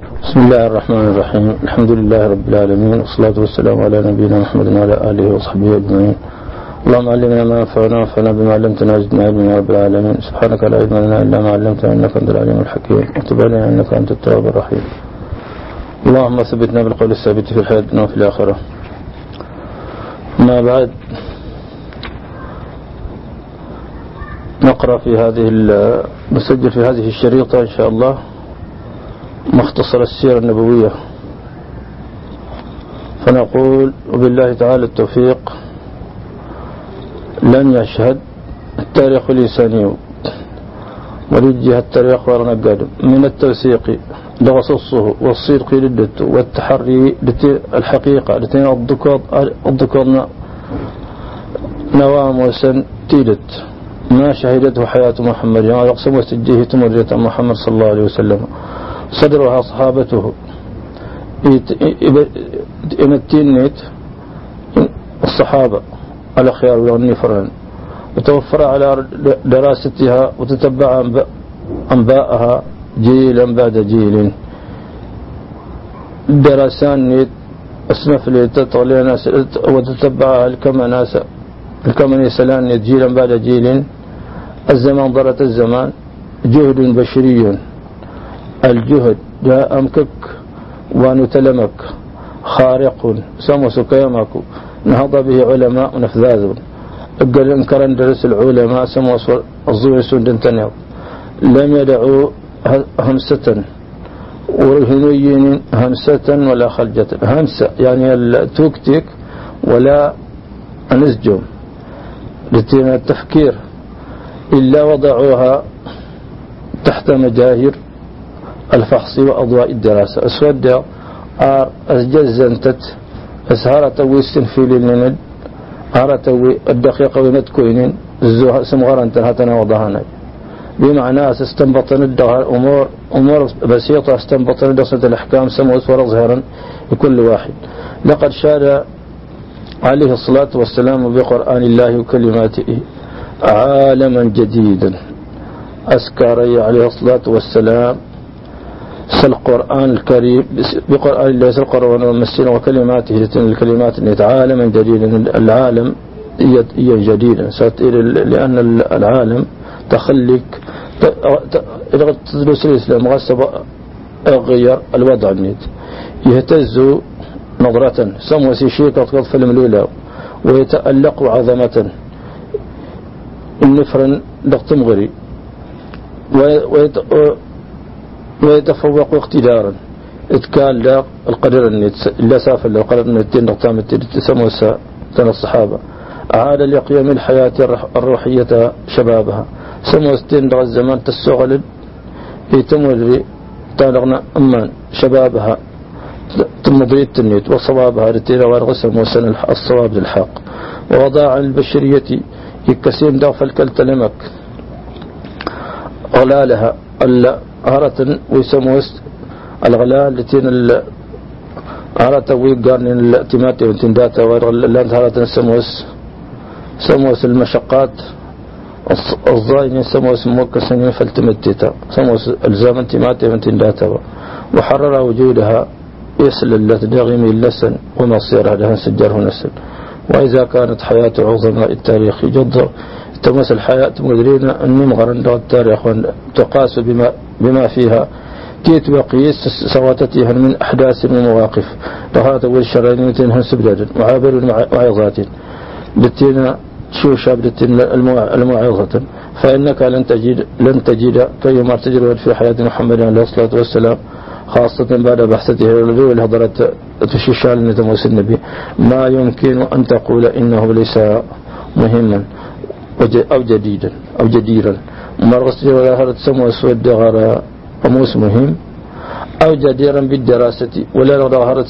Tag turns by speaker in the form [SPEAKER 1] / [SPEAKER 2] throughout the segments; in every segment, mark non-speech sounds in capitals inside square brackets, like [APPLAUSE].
[SPEAKER 1] بسم الله الرحمن الرحيم. الحمد لله رب العالمين والصلاة والسلام على نبينا محمد وعلى آله وصحبه أجمعين. اللهم علمنا ما ينفعنا وانفعنا بما علمتنا وزدنا علما يا رب العالمين. سبحانك لا علم لنا إلا ما علمتنا إنك أنت العليم الحكيم. وتب علينا إنك أنت التواب الرحيم. اللهم ثبتنا بالقول الثابت في الحياة الدنيا وفي الآخرة. ما بعد نقرأ في هذه نسجل في هذه الشريطة إن شاء الله. مختصر السيرة النبوية. فنقول وبالله تعالى التوفيق. لن يشهد التاريخ الإنساني. ولجه التاريخ ورنقاد من التوثيق لغصصه والصدق لدته والتحري الحقيقة. لتين الذكور نوام وسن تيلت ما شهدته حياة محمد. ما يقسم وسجيه تمرية محمد صلى الله عليه وسلم. صدرها صحابته إن التينيت الصحابة. الأخيار والنفران وتوفر على دراستها وتتبع أنباءها جيلا بعد جيل درسان نيت أسنف لي تطغى ناس وتتبعها الكما ناس الكما نيسلان جيلا بعد جيل الزمان ضرت الزمان. جهد بشري. الجهد جاء أمكك ونتلمك. خارق سمس كيمك نهض به علماء نفذاذ قال انكرن درس العلماء سموس الظهر سندن لم يدعوا همسة ورهنين همسة ولا خلجة همسة يعني التوكتيك ولا نسجم. التفكير. إلا وضعوها تحت مجاهر. الفحص وأضواء الدراسة. أسود آر أسجزنتت أسهارة ويستن في للند آرة الدقيقة ومتكوين الزوها سمغارا انتهتنا وضهانا. بمعنى أستنبطن أمور أمور بسيطة أستنبطن درسة الأحكام سموت ظهرا لكل واحد. لقد شاد عليه الصلاة والسلام بقرآن الله وكلماته عالما جديدا. أسكاري عليه الصلاة والسلام القرآن الكريم بقرآن الله القرآن والمسين وكلماته الكلمات عالما جديدا العالم هي جديدا لأن العالم تخليك تدرس الإسلام غصب غير الوضع النيت. يهتز نظرة. سمو سيشيك قطف الملولة ويتألق عظمة. النفرن ضغط مغري. ويتفوق اقتدارا. اتكال لا القدر النت لا سافر لو قدر النت نقطام تسمى سنة الصحابة. عاد لقيام الحياة الروحية شبابها. سمو ستين دغ الزمان تسغل يتمولري تالغنا أمان شبابها. ثم ضريت النيت وصوابها رتينا وارغسم وسن الصواب للحق ووضاع البشرية يكسين دغ فالكلتلمك غلالها ألا هرة ويسموس الغلال لتين هرة ويقارن الاتمات وانتنداتا ولا هرة سموس سموس المشقات الظاهر سموس موكسن فالتمتتا سموس الزام انتمات وانتنداتا وحرر وجودها يسل اللتنغم اللسن ومصيرها لها سجره نسل. وإذا كانت حياة عظماء التاريخ جد تمس الحياة مدرين أن نمغر التاريخ تقاس بما بما فيها. كيت وقيس سواتتها من أحداث ومواقف. لهذا والشرعين هن سبداد. وعابر وعظات. بتينا شو شاب الموعظة. فإنك لن تجد لن تجد. كيما تجد في حياة محمد عليه الصلاة والسلام. خاصة بعد بحثته والهضرة تشيشال نتموس النبي. ما يمكن أن تقول إنه ليس مهما. أو جديدا أو جديرا مرغس ولا هرت سمو اسود غرا قاموس مهم. أو جديرا بالدراسة. ولا هرت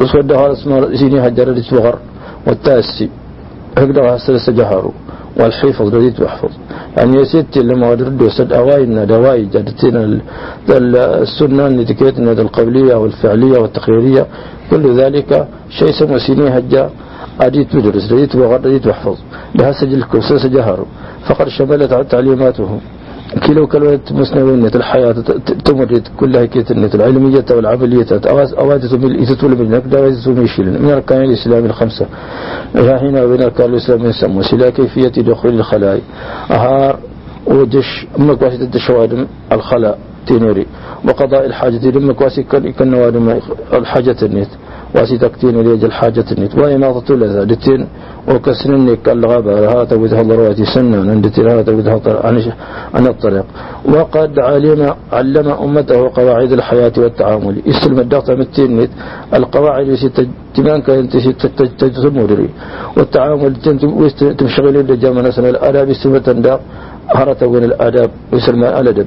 [SPEAKER 1] اسود غرا اسمه سيني هجر الصغر والتاسي. هقدر هسه جهروا والحفظ رديت واحفظ يعني يا ستي لما ردوا وسد أواينا دواي جدتنا السنة اللي تكيتنا القولية والفعلية والتقريرية. كل ذلك شيء سمو سيني هجا. أديت تدرس رديت وغر رديت واحفظ لها سجل كوسس جهروا فقد شملت تعليماته. كيلو كلمة مسنوية الحياة تمرد كلها كيت النت العلمية والعملية أوادت من إتتول من نقدر ميشيل. من أركان الإسلام الخمسة. هنا وين أركان الإسلام يسمى سلا كيفية دخول الخلاء. أهار ودش أمك واسطة الدشوادم الخلاء تنوري وقضاء الحاجة لما كواسي كان الحاجة النت واسي تكتين ليج الحاجة النت. وإناضة لذا دتين؟ وكسننك الغابة هذا تبذها ضرواتي سنة دتين هذا تبذها عن الطريق. وقد علم علم أمته قواعد الحياة والتعامل. يسلم الدقة متين القواعد تمان كانت تجموري والتعامل تمشغل الرجال من أسنى الآداب السمة داق هرت وين الآداب ويسلم الأدب.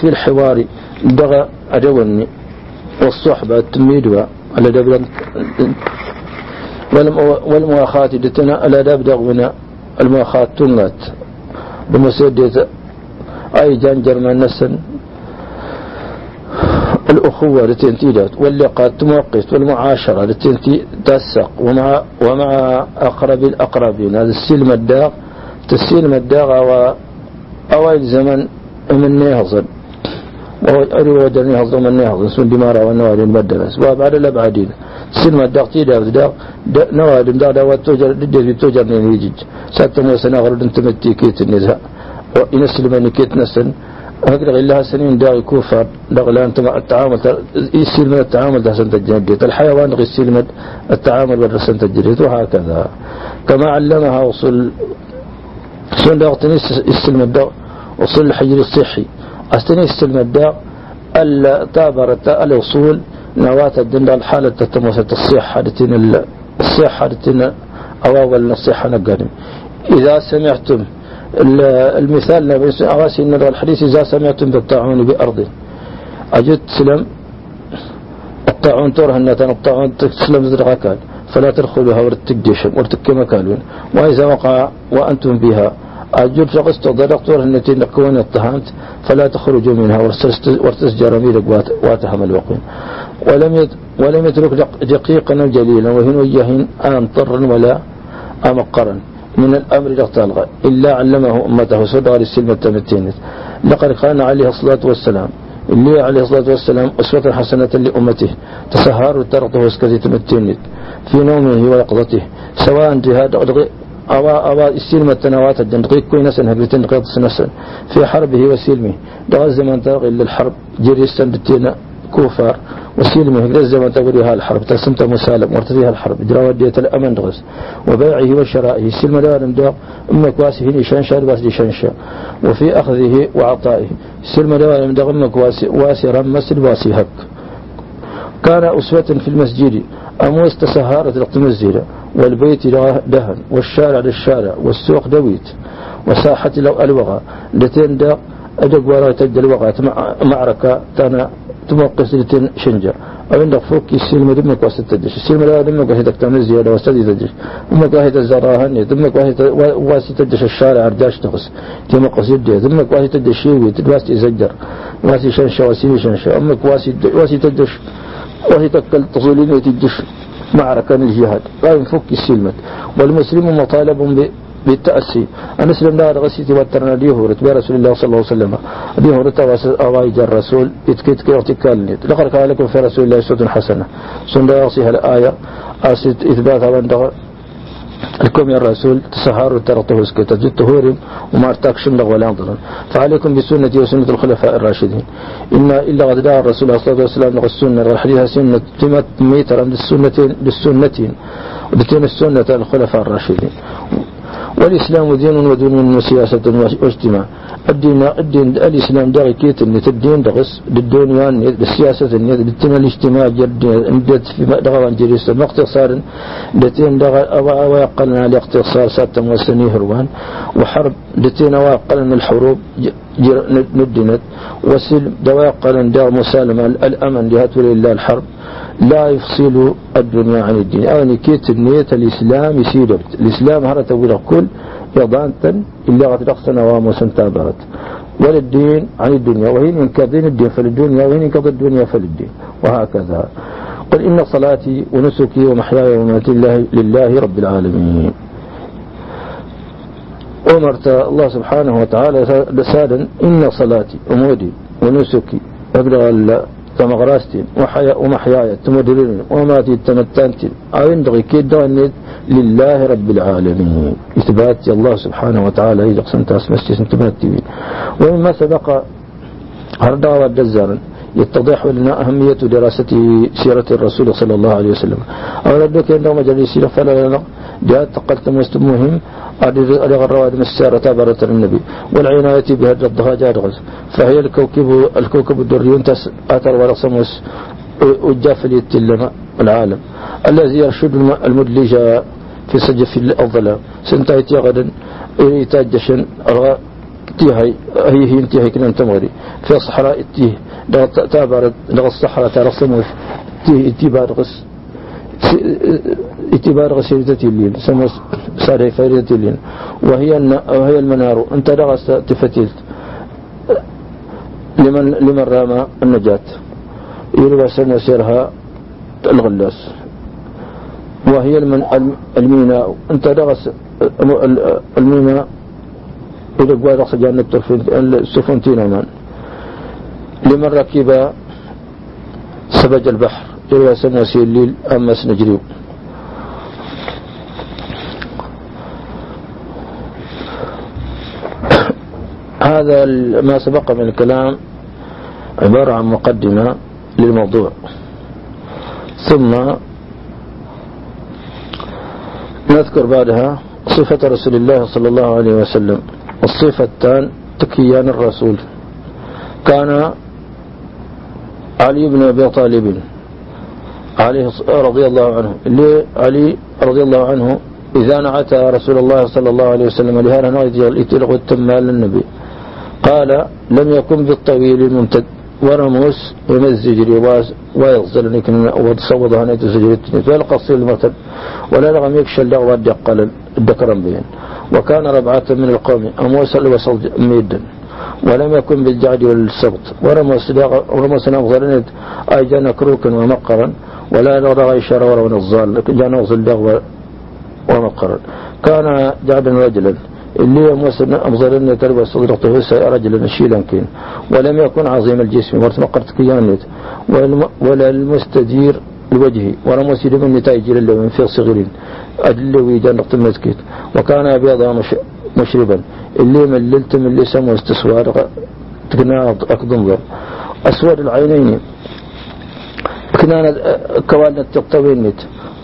[SPEAKER 1] في الحوار دغى أدوني. والصحبة تميدوا الأدب والمواخات دتنا الأدب دغونا المواخات تنات بمسدة أي جانجر من نسن. الأخوة التي تيدات واللقاء تموقت. والمعاشرة التي تسق. ومع ومع أقرب الأقربين. هذا السلم الداغ تسلم الداغ وأوائل زمن من نهضن. أري ودرني هضم من نهضن سن دمارة والنوادي المدرس. وبعد الأبعادين سلم الداغ تيدا داغ نوادي داغ دا وتوجر دي توجر نيجي ساتم وسنا غرد تمتي كيت النزاع. وإن سلمني كيت نسن. هكذا لها سنين داغي كوفر داغ لا انت التعامل يصير من التعامل ده سنت الجديد الحيوان يصير من التعامل ده سنت الجديد وهكذا. كما علمها وصل سن داغ تنس يستلم الداغ. وصل الحجر الصحي. أستني الداغ التابر الوصول نواة الدنيا الحالة تتموسة الصحة لتين الصحة لتين أواول الصحة نقرم إذا سمعتم المثال أواسي أن الحديث إذا سمعتم بالطاعون بأرض أجد سلم الطاعون ترهن الطاعون تسلم زرقاكال فلا تدخلوها ورتكديشم ورتك مكالون وإذا وقع وأنتم بها أجد شخص تضرق التي نكون اتهمت فلا تخرجوا منها وارتسجر ميلك واتهم الوقين ولم ولم يترك دقيقا جليلا وهن وجهن أنطرا ولا أمقرا من الأمر تلغى إلا علمه أمته صدق للسلمة التمتينت. لقد كان عليه الصلاة والسلام اللي عليه الصلاة والسلام أسوة حسنة لأمته تسهر ترقه وسكتي تمتينت في نومه ويقظته سواء جهاد أوا أوا السلمة التنوات الدقيق كوي نسن هبرتين دقيق سنسن في حربه وسلمه دغز زمان تغي للحرب جري السنبتين كوفار. وسلمه هجر الزمن تغريها الحرب. تسمت مسالم وارتديها الحرب. جرى ودية الأمن دغز وبيعه وشرائه. سلم دارم داغ. أمك واسه لشنشا باس لشنشا وفي أخذه وعطائه. سلم دارم داغ. أمك واسي رمس الواسي هك. كان أسوة في المسجد. أموس تسهارة القمزيرة والبيت دهن والشارع للشارع والسوق دويت وساحة الوغى لتين دا أدق ولا تجد الوغى. معركة تانا تموقس لتين شنجة. أو عندك فوق السلم دمك واسد تدش السلم لا دمك واسد تعمل زيادة واسد تدش دمك واحد الزراهن دمك واسد تدش الشارع أرداش تقص تمك واسد دمك واحد تدش شيوي واسد يزجر. واسد شنشة واسد شنشة. أمك واسد واسد تدش وهي تكل تصولين وتدش معركة الجهاد. لا ينفك السلمة. والمسلم مطالب بالتأسي. المسلم لا رغسيتي واترنا دي هورت. برسول الله صلى الله عليه وسلم. دي هورت أوايج الرسول. كي ارتكال لقد قال لكم في رسول الله سنة حسنة. سنة يصيها الآية. أسد إثباتها وان الكم يا الرسول تسهر ترطه سكت جد طهور وما ارتاك شملغ ولا انظر فعليكم بسنتي وسنة الخلفاء الراشدين. إن إلا غد دعا الرسول صلى الله عليه وسلم السنة الحديث سنة تمت ميتر للسنتين للسنتين ودتين السنة الخلفاء الراشدين. والإسلام دين ودين وسياسة واجتماع. الدين الدين الإسلام داغي كيت النت الدين دغس بالدنيا بالسياسة بالتم الاجتماع جد ندت في دغوان جريس اقتصار دتين دغ أو أو يقلنا الاقتصار ساتم وسنيه هروان. وحرب دتين أو يقلنا الحروب ندنت. وسلم دواء قلن دار مسالمة الأمن لهات لله الحرب. لا يفصل الدنيا عن الدين. أعني كيت النية الإسلام يسير. الإسلام هرت ولا كل يضانتا إلا قد رقصنا واموسا تابرت وللدين عن الدنيا وهي من كدين الدين فللدنيا وهي من كد الدنيا فللدين وهكذا. قل إن صلاتي ونسكي ومحياي ومماتي الله لله رب العالمين. أمرت الله سبحانه وتعالى سادا إن صلاتي ومودي ونسكي أبلغ تمغراستين ومحياي تمدرين وماتي تمتانتين أو يندغي كيدا لله رب العالمين. إثبات الله سبحانه وتعالى. إذا قسمت أسمستي سنتماتين ومما سبق هردا والجزارا يتضح لنا أهمية دراسة سيرة الرسول صلى الله عليه وسلم. أولا دوك عندما مجالس فلا جاءت مهم. أدغ الرواد مسارة تابرة النبي. والعناية بهذا الضهاجات غز فهي الكوكب الكوكب الدري أثر ورسموس وجاف لنا العالم. الذي يرشد المدلج في سجف الظلام سنتهي غدا إريتاج جشن تيهي هي هي انتهي كنا تمغري. في صحراء تيه تابرت لغ الصحراء ترسموس تيه تيبار غس. اتبار غسيلة الليل سمس ساري فارية الليل. وهي وهي المنار. انت رغس تفتيل. لمن لمن رام النجاة. يروى سنة سيرها الغلاس. وهي المن الميناء انت رغس الميناء إذا قوى رغس جانب السفنتين من لمن ركب سبج البحر يروى سنة سيليل أمس نجريو هذا ما سبق من الكلام عبارة عن مقدمة للموضوع. ثم نذكر بعدها صفة رسول الله صلى الله عليه وسلم الصفة الثان تكيان الرسول. كان علي بن أبي طالب عليه رضي الله عنه اللي علي رضي الله عنه إذا نعت رسول الله صلى الله عليه وسلم لهذا نغير الإتلغ التمال للنبي قال لم يكن بالطويل الممتد ورموس ومزجري ويغزل لكن وتصوض هنيت زجرتني والقصير المرتب ولا لغم يكشى اللغة الدقل الدكرم بين وكان ربعة من القوم أموس الوصل ميدا ولم يكن بالجعد والسبط ورموس نغزل أي جانا كروكا ومقرا ولا لغة إشارة ورون الظال جانا غزل ومقرا. كان جعدا رجلا اللي أمظلنا تربى صدرته رجلا نشيلا كين. ولم يكن عظيم الجسم وارتمقرت كيانت ولا المستدير الوجه ولا مسير من نتائج من في صغيرين أدل ويجان نقطة مسكت وكان أبيض مشربا. اللي مللت من اللي سمو استسوار تقنا أقدم أسود العينين. كنا كوالنا الطويل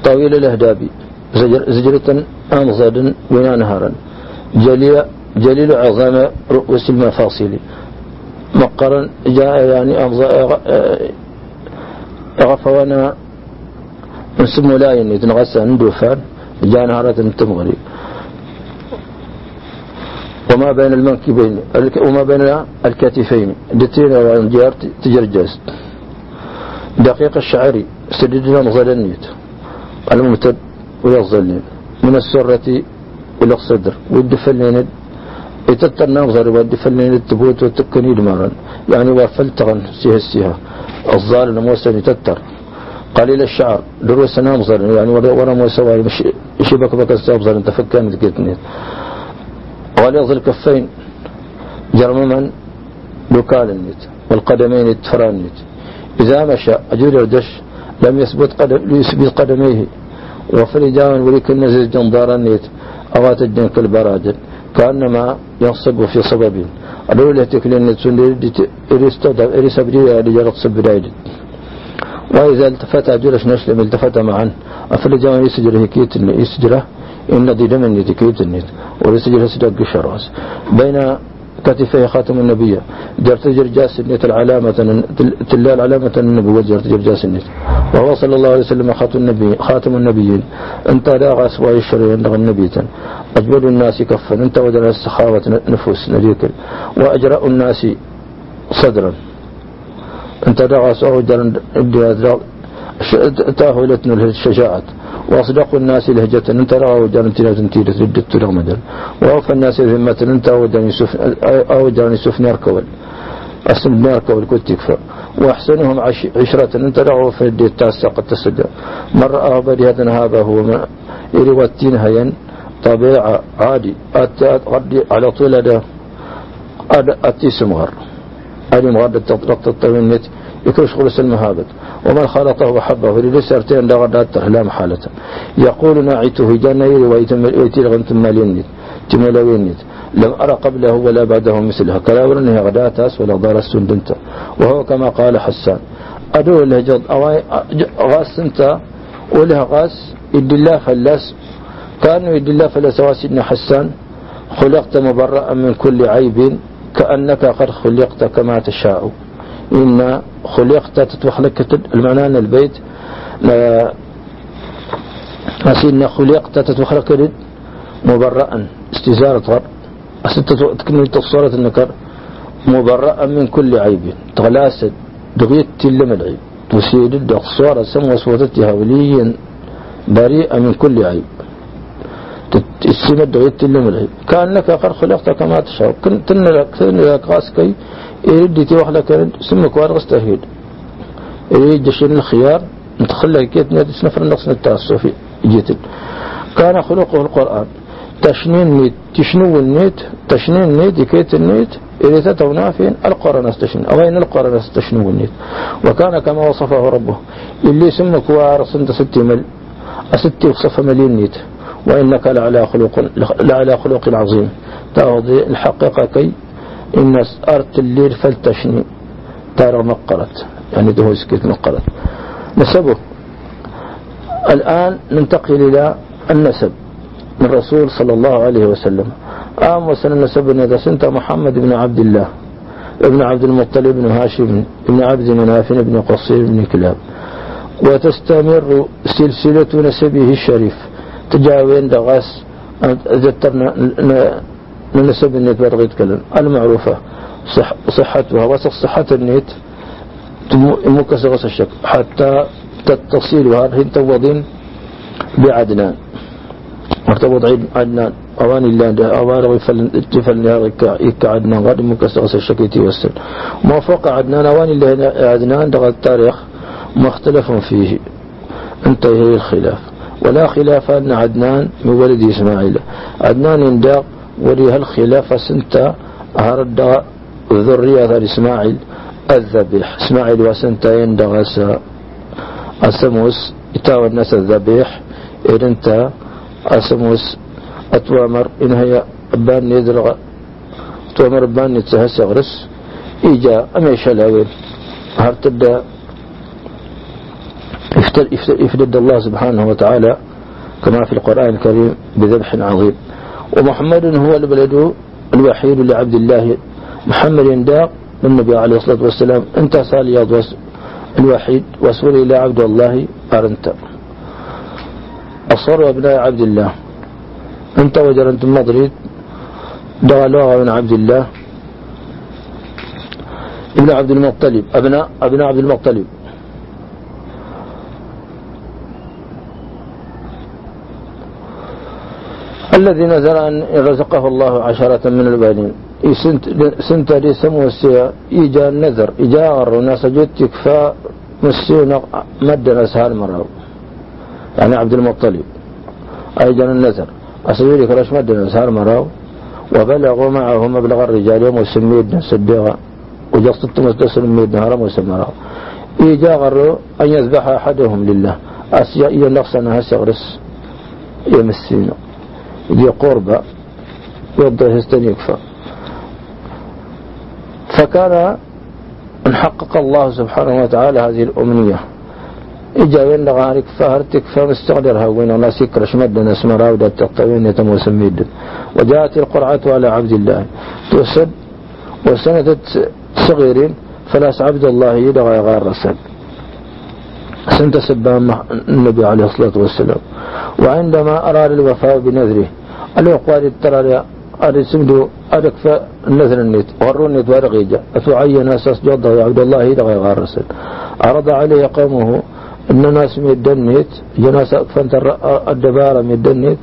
[SPEAKER 1] طويل الأهدابي زجر زجرة أنظر ونا نهارا جليل جليل عظام رؤوس المفاصل. مقرا جاء يعني غفوانا نسمو لا يعني تنغسى ندوفان جاء نهارة تمغري. وما بين المنكبين وما بين الكتفين. دتين والجار تجرجز دقيق الشعري سددنا مظلنيت الممتد ويظلين من السرة إلى الصدر والدفلين يتتر نظر والدفلين التبوت والتكني دمارا يعني وفلتغن سيها سيها. الظالم موسى يتتر قليل الشعر دروس نامظر يعني ورا موسى شي بك بك استابظر انت فكان ذكرتني وليظ الكفين جرمما لوكال النت والقدمين التفران النت إذا مشى أجر الدش لم يثبت قدم يثبت قدميه. وفرجان ولك النزل جنضار النيت أوات الدين كالبراجل كأنما ينصب في صبب. الأولى تكلين إريسابريا لجرد سبرايد وإذا التفت أجرش نشلم التفت معا. أفرجان يسجره كيت يسجره. إن دي دمن يتكيت النيت وليسجره سدق شراس بين كتفه خاتم النبي. جرت جرجاس النت العلامة تلال علامة النبي جرت جرجاس النت وهو صلى الله عليه وسلم خاتم النبي خاتم النبيين. انت لا غاسوا الشرع عند النبي أجبل الناس كفا انت ودنا السخاوة نفوس نبيك وأجرأ الناس صدرا. انت لا وجرن تأهلتنا الشجاعة وأصدق الناس لهجة انت رأى وجان تلا تنتير ردت رغمدا وأوفى الناس ذمة انت أوداني سفن يركول أسم يركول كنت تكفى وأحسنهم عشرة انت رأى في الديت تاسع قد تصدى من رأى بدي هذا هو ما يروتين هين. طبيعة عادي. على طول هذا. أتي سمغر أدي مغرد تطرق الطوينت يكرش خلص المهابد ومن خلطه وحبه ليس أرتين لغدات لا محالة يقول ناعته جانا يري ويتي لغنت مالين تمولوين لم أرى قبله ولا بعده مثلها. كلا ورنها غداتاس ولا دار السندنت وهو كما قال حسان أدو له جد غاس انت ولها غاس يد الله فلاس كانوا يد الله فلاس واسدنا حسان خلقت مبرأ من كل عيب كأنك قد خلقت كما تشاء. إن خلقت تتوخلك المعنى أن البيت لا أسينا خلقت تتوخلك مبرأ استزارة غر أستة تكني تصورة النكر مبرأ من كل عيب تغلاسد دغيت تلم العيب تسيد الدقصورة سم وصوتتها وليا بريئة من كل عيب السمة دغيت تلم العيب كأنك قد خلقت كما تشاء كنت لك غاسكي يريد تيوخ لك سمك وارغ استهيد يريد جشن الخيار نتخلى كيت نادس نفر نقص التعصفي جيت كان خلقه القرآن. تشنين نيت تشنو النيت تشنين نيت كيت النيت إذا تتونا فين القرآن استشن. أغين القرآن استشنو النيت. وكان كما وصفه ربه. اللي سمك وارغ سنت ستي مل أستي وصف مليون نيت. وإنك لعلى خلق لعلى خلق عظيم تاخذ الحقيقة كي إن أرت الليل فلتشني. ترى مقرت. يعني ده سكت مقرت. نسبه. الآن ننتقل إلى النسب. من رسول صلى الله عليه وسلم. آم وسن نسب إذا سنت محمد بن عبد الله. ابن عبد المطلب بن هاشم. بن عبد مناف بن قصير بن كلاب. وتستمر سلسلة نسبه الشريف. تجاوين دغاس. ذترنا نسب النت برغي يتكلم. المعروفة. صح صحتها. وصف صحة النت مكسر الشك. حتى تتصيلها هن توضين بعدنان. مرتبط عيد عدنان. أواني الله أواني فلن اتفل يكا عدنان. غادي مكسر الشك يتوسل موافق عدنان أواني الله عدنان. دغ التاريخ مختلف فيه. انتهي الخلاف. ولا خلاف أن عدنان من ولد إسماعيل. عدنان انداق وليها الخلافة سنتا هرد ذرية إسماعيل الذبيح إسماعيل وسنتا يندغس أسموس إتاوى الناس الذبيح إن أنت أسموس أتوامر إن هي بان يدرغ أتوامر بان يتسهس يغرس إيجا أميش الأول هرتد يفتد الله سبحانه وتعالى كما في القرآن الكريم بذبح عظيم. ومحمد هو البلد الوحيد لعبد الله. محمد ينداق النبي عليه الصلاة والسلام. انت صالياد الوحيد وصول إلى عبد الله أرنت. أصر أبناء عبد الله. أنت وجرنت مضريد دغلوغ من عبد الله. ابن عبد المطلب. أبناء أبناء عبد المطلب. الذي نزل أن رزقه الله عشرة من البنين. سنت دي سمو السيا. إيجا النذر إيجا غر ناس جدتك فا مسيون مدنا مرة يعني عبد المطلب. أيجا النذر أسجلك رش مدنا سهال مرة وبلغوا معه مبلغ الرجال يوم سميدنا سبيغا وجصت مستسل ميدنا هرم وسمرا إيجا غر أن يذبح أحدهم لله. أسيا إيا نقصنا هسغرس يمسينا. دي قربة هستن يكفى فكان ان حقق الله سبحانه وتعالى هذه الأمنية. إجا وين غارك فهرتك فمستقدرها وين ناس يكرش مد ناس مراودة تقطوين يتم وجاءت القرعة على عبد الله. توسد وسنة صغير فلاس عبد الله يدغى غير رسل سنت سبان النبي عليه الصلاة والسلام. وعندما أراد الوفاء بنذره الأقوال ترى أري سمدو أرك فالنذر النت غروا النت ورغيجة أتعين أساس جده يا عبد الله إذا غير رسل. عرض عليه قومه أن ناس ميدنيت جناس فانت الدبارة ميدنيت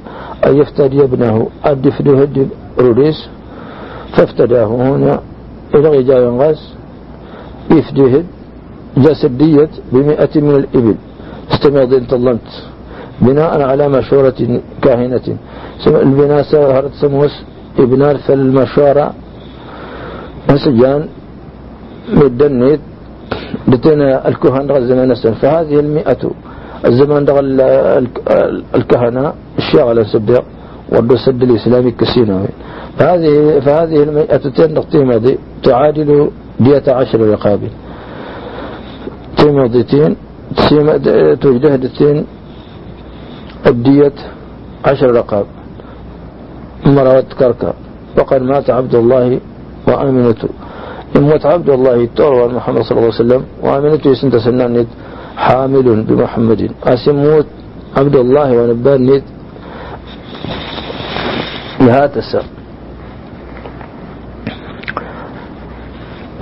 [SPEAKER 1] أن يفتدي ابنه. أدفنه هد روديس. فافتداه هنا. إلى جاء ينغاس. يفديه جسدية بمئة من الإبل. استمع ذي انت بناء على مشورة كاهنة. البناء سهرت سموس ابن في المشورة. مسجان مدنيت لتنا الكهن الزمان السنة فهذه المئة الزمان دغل الكهنة الشغل صدق والرسد الإسلامي كسينوي فهذه فهذه المئتين نقطة تعادل دية عشر رقاب تيمضيتين تجدهدتين الدية عشر رقاب. مرات كركا. وقد مات عبد الله وآمنة إموت عبد الله تروى محمد صلى الله عليه وسلم وآمنة يسنت سنان حامل بمحمد. أسموت عبد الله ونبان نت لهات السر.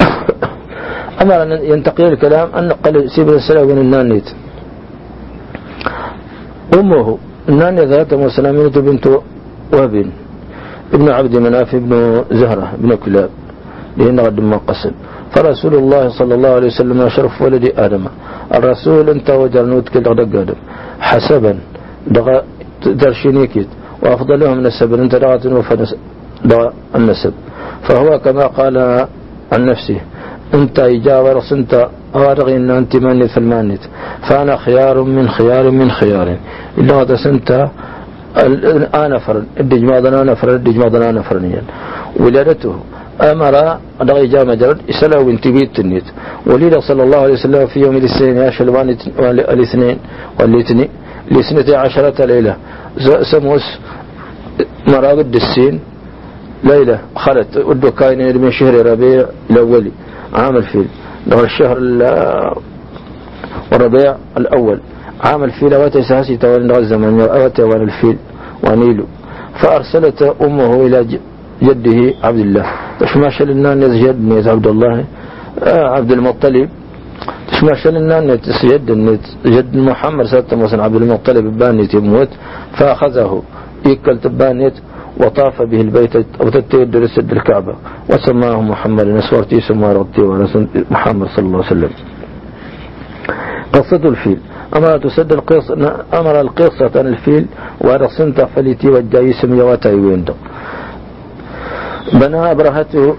[SPEAKER 1] [COUGHS] أمر أن ينتقل الكلام أن قال سيبنا السلام من النانيت أمه النانية ذات وسلامينة بنت وهب. ابن عبد مناف بن زهرة بن كلاب. لأن قد ما قسم فرسول الله صلى الله عليه وسلم أشرف ولد آدم. الرسول انت وجرنوت كل دق آدم. حسبا. دغ درشينيكيت وأفضلهم نسبا انت دغت دغ النسب. فهو كما قال عن نفسه. انت إجابة انت أوارغ إن أنت مانت في المانت فأنا خيار من خيار من خيار. إلا هذا سنت أنا فرن. الدج ماضنا أنا فرن. الدج ماضنا أنا فرنيا ولادته. أمر دغي جامع جرد. إسلا وانتبيت تنيت. وليد صلى الله عليه وسلم في يوم الاثنين شلوان الاثنين والاثنين لاثنتي عشرة ليلة. سموس مرابد السين ليلة. خلت. ودو كاين من شهر ربيع الأولي عام الفيل. دغ الشهر الربيع الأول. عام الفيل أواتي ساسي دغ الزمن أواتي وان الفيل ونيلو فأرسلت أمه إلى جده عبد الله ما شلنا جد نيت عبد الله آه عبد المطلب ما شلنا نيت جد نيت جد محمد سات مثلا عبد المطلب بانيت يموت. فأخذه. يكل تبانيت. وطاف به البيت أو تتيد لسد الكعبة. وسماه محمد. نسورتي سمى ربتي محمد صلى الله عليه وسلم. قصة الفيل. أمر تسد القصة أمر القصة عن الفيل ورسنت فليتي سمي واتاي ويندو بنى أبرهة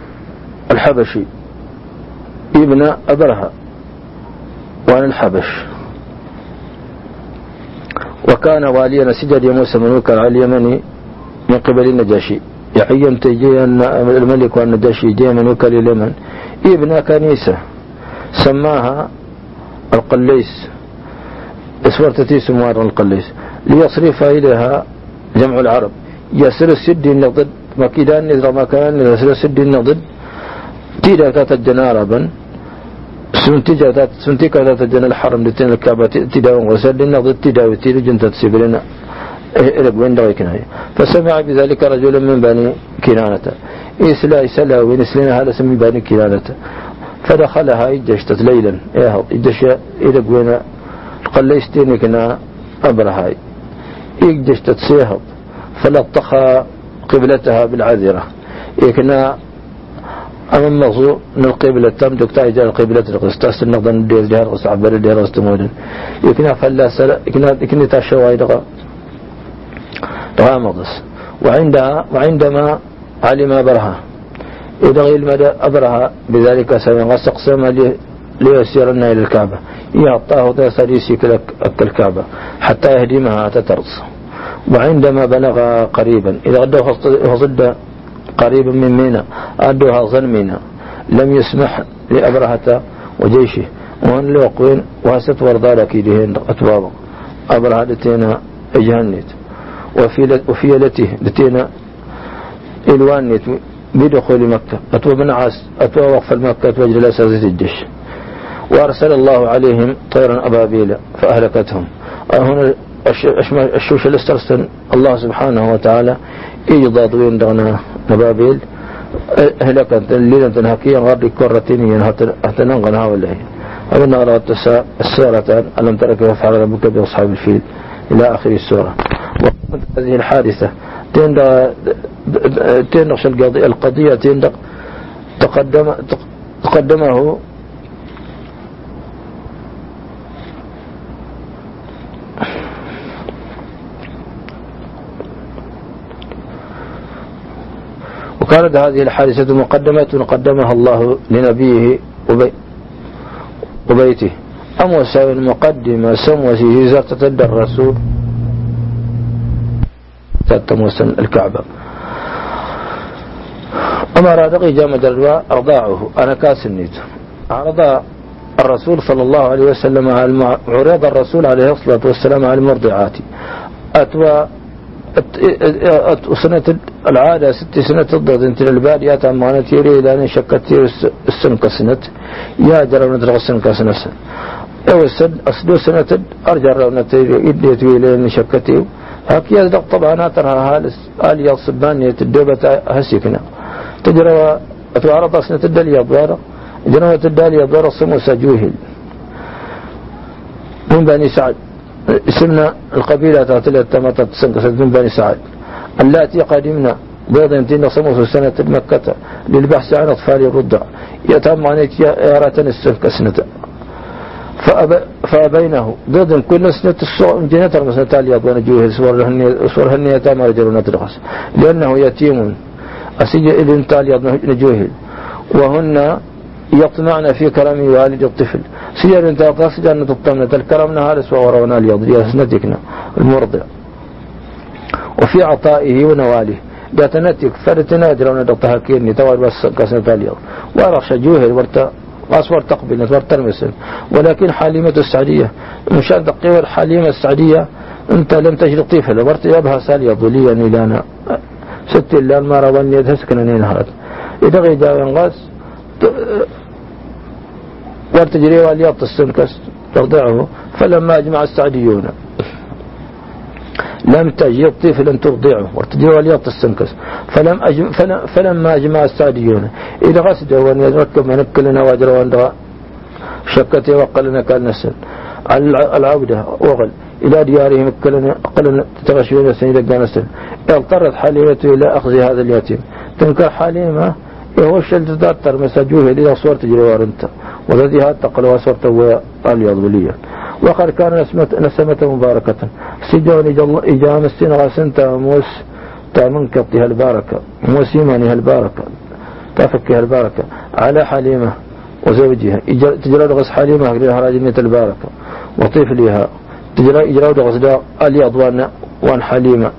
[SPEAKER 1] الحبشي. ابن أبرهة. وعن الحبش. وكان واليا سجد موسى منوك على اليمني من قبل النجاشي. يعين تجي الملك والنجاشي جاء منوك لليمن ابن كنيسة. سماها القليس. اسورتتي سموار القليس. ليصرف إليها جمع العرب. يسر السد النقد مكيدان إذا ما كان يسر السد النقد تيدا تتجن عربا. سنتجا سنتيكا تتجن الحرم لتين الكعبة. تيدا وسد النقد تيدا وتيدا جنت تسيبلنا وين دغيكنا فسمع بذلك رجل من بني كنانة. إسلا إسلا وين إسلنا هذا سمي بني كنانة. فدخلها إجشتت ليلا. إيه إجش إلى وين قليستيني كنا أبرهاي. إجشتت سيهض فلطخ قبلتها بالعذرة. إكنا أمام مغزو من القبلة. تم دكتا إجا القبلة. القسطاس النقضة ندير جهر قص عبر دير استمودن إكنا فلا سلا إكنا إكنا تاشوا مغص وعندها وعندما علم برها يدغي المدى أبرها بذلك سينغسق سما ليسيرنا إلى الكعبة. يعطاه تسريسي الكعبة حتى يهدمها تترص وعندما بلغ قريبا إذا غدوها فصد قريبا من مينا أدوها ظن مينا لم يسمح لأبرهة وجيشه. وأن لوقوين وهست وردالا كيدهن أتوابا أبرهة لتينا إجهنت وفي لته لتينا إلوانت بدخول مكة. أتوى بن عاس أتوى وقف المكة وجل أساسة الجيش وأرسل الله عليهم طيرا أبابيل فأهلكتهم. هنا الشوش الاسترسن الله سبحانه وتعالى إيضاد وين دغنا نبابيل. هلكت الليلة تنهكيا غير كرتين هتنغنها ولا هي أبنا غلط السورة ألم ترى كيف فعل ربك بأصحاب الفيل إلى آخر السورة. وقبل هذه الحادثة. تندقش القضية القضية تندق تقدم تقدمه. وكانت هذه الحادثة مقدمة قدمها الله لنبيه وبيته. أما المقدمة مقدمة سموسي تدى الرسول تتموس الكعبة. أما رادقي جامد الرواء أرضاعه. أنا كاسنيت عرض الرسول صلى الله عليه وسلم عرض الرسول عليه الصلاة والسلام على المرضعات. أتوى سنة العادة ست سنة الضغط انت الباديات عمانة يري لأن شكت السن كسنت. يا جرى ندرغ السن أو السن أصدو سنة أرجع رونا يديت ويلين شكتي هاك يزدق طبعا ترها هالس آل يصبان يتدوبة هسيكنا تجرى أتوارط سنة الدلية ضوارة جنوة الدالية ضوارة صمو سجوهل. من بني سعد. اسمنا القبيلة تاتلت تمتت سنقصت من بني سعد. اللاتي قدمنا بيض يمتين صموس سنة مكة. للبحث عن أطفال الرضع. يتم عنيت يارة السنة سنة. فأبينه. ضد كل سنة الصور جنة المسنة تالي أبوان جوه سور هنية يتام رجل تدرس لأنه يتيم. أسجل إذن تالي نجوه وهن يطمعن في كرم والد الطفل. سير انت قصد أن تطمن الكرم نهار ورونا اليض يسندكنا المرضع وفي عطائه ونواله. جاتنتك فرتنا درون دقتها كيرني توار بس كسنة اليوم وارخ جوهر ورت أصور تقبل ورت ترمسل ولكن حليمة السعدية مشان تقيور حليمة السعدية أنت لم تجد طفل ورت يبها سالية ضليا إلانا ست الله ما رواني يدهسكنا نينهات إذا غيدا ينغاس وارتجري والياط السنكس ترضعه فلما أجمع السعديون لم تجد طفلا ترضعه وارتجري والياط السنكس فلم أجم فلم فلما أجمع السعديون إذا غسده وأن يركب من كلنا واجر وأن شكته وقلنا كان نسل. العودة وغل إلى ديارهم كلنا قلنا تغشون سنة نسل. اضطرت حليمته إلى أخذ هذا اليتيم. تنكر حليمة الشل تدتر مسجوه إلى صورة جروار أنت والذي هات تقل وصورت هو اليضبلية وقد كان نسمة مباركة. سجون إجام السنة غاسنتا موس تأمن كبتها الباركة موس يمانها الباركة تفكها الباركة على حليمة وزوجها تجرى غس حليمة لها راجمية الباركة وطفلها تجرى إجراء غس اليضوان وان حليمة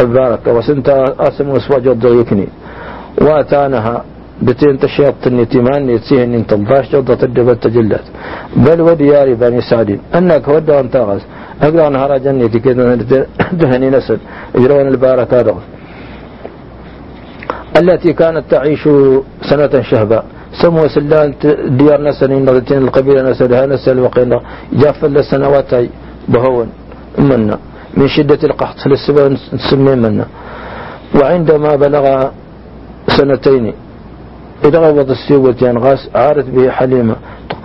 [SPEAKER 1] الباركة وسنتا أسم وسواج الضيكني وأتانها بتين تشيط النتيمان يتسيه ان تنباش جودة الدبت تجلت. بل ودياري بني سعدين أنك ودى ان تغز اقرأ نهار كذا دهني نسل يجرون الباركة التي كانت تعيش سنة شهبا سموا سلان ديار نسل إن القبيلة نسلها نسل وقينا جاف السنوات بهون منا من شدة القحط للسبب نسمي منا وعندما بلغ سنتين إذا غضت السيوة ينغاس عارت به حليمة.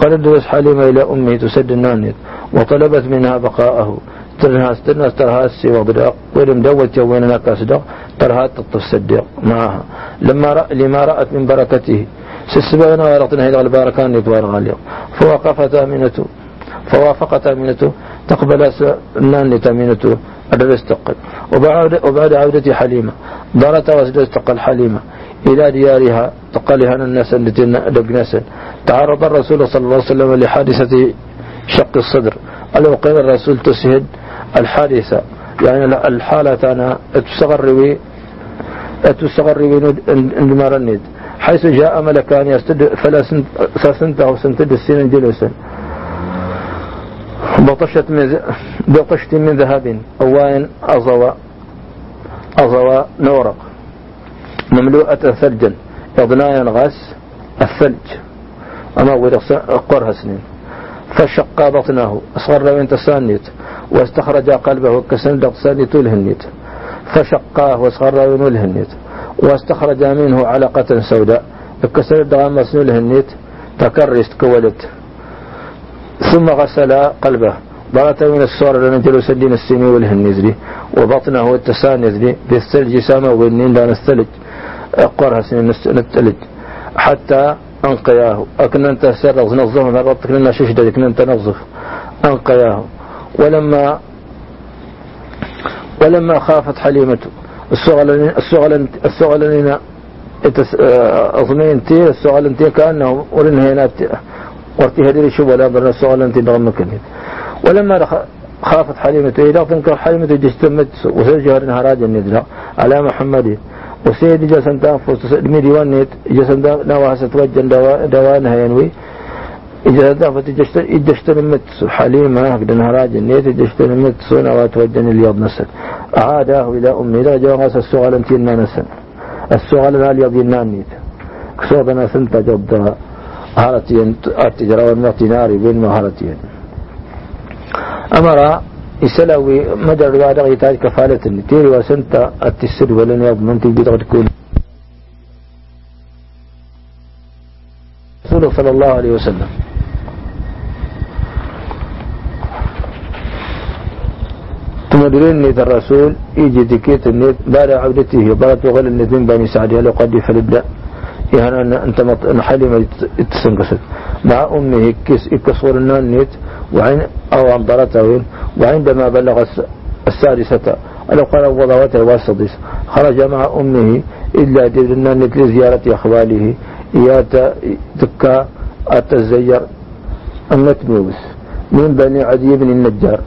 [SPEAKER 1] قالت حليمة إلى أمه تسد النانيت وطلبت منها بقاءه. ترهاس ترهاس ترهاس سوى بداق ولم دوت يوين كاسدق ترهات تصدق معها. لما رأى لما رأت من بركته. سسبنا ورطنا إلى الباركان يتوارغ اليوم فوقفت أمينته فوافقت أمينته تقبل النان تأمينته أدرستقل وبعد, وبعد عودة حليمة. دارت وسدستقل حليمة. إلى ديارها. تقالها الناس التي دقناسا تعرض الرسول صلى الله عليه وسلم لحادثة شق الصدر. ألا وقيل الرسول تسهد الحادثة. يعني الحالة أنا تستغربي تستغربي اندمار الند حيث جاء ملكان يستد فلا سنته سنتد السنين جلوسا. بطشت من بطشت من ذهب. أوان أضوى أضوى نورق. مملوءة ثلجا إضنايا غاس الثلج. أما قرها سنين. فشق بطنه أصغر وين تسانيت واستخرج قلبه كسند سانيت الهنيت فشقاه وأصغر وين الهنيت واستخرج منه علقة سوداء كسند غامس الهنيت تكرست كولت ثم غسل قلبه. ضغط من الصور لنا جلوس الدين السمي والهنزلي وبطنه التسانيت بالثلج سما والنين دان الثلج قرها سنين نتلج حتى أنقياه. أكن أنت سرغ نظف من ربك لنا ششدة كن أنت نظف أنقياه. ولما ولما خافت حليمة السغلين أظنين تي السؤال انتي كأنه ورن هنا ورتي هدي شو ولا برنا نغم مكنين ولما خافت حليمة إذا تنكر حليمة جستمت وسجهر هراج الندرة على محمد. وسيد جسن تنفس مي ديوان نيت جسن نواها ستوجن دوانها ينوي إجا ضافت إجشتنمت حليمة قدن هراج النيت إجشتنمت سونا وتوجن اليض نسل أعاده إلى أمي لا جواغس السؤال انتين نسل السؤال اليض ينانيت كسوضنا سنتا جد هارتين التجارة ناري بين مهارتين أمر يسلوي مدى الرياضة يتاج كفالة تيري وسنتا التسر ولن يضمن تقدر تكون رسوله صلى الله عليه وسلم. تمدرين نيت الرسول يجي دكيت النيت بعد عودته بلد وغل النيت من بني سعدي هل قد فلبدا يعني أنت حلمة تسنقصت مع أمه كس إكسور النيت وعين أو أنظرته وعندما بلغ السادسة ألو قال وضوات الواسطس خرج مع أمه إلا النيت لزيارة أخواله. إيات تكا أتزير. النتموس من بني عدي بن النجار.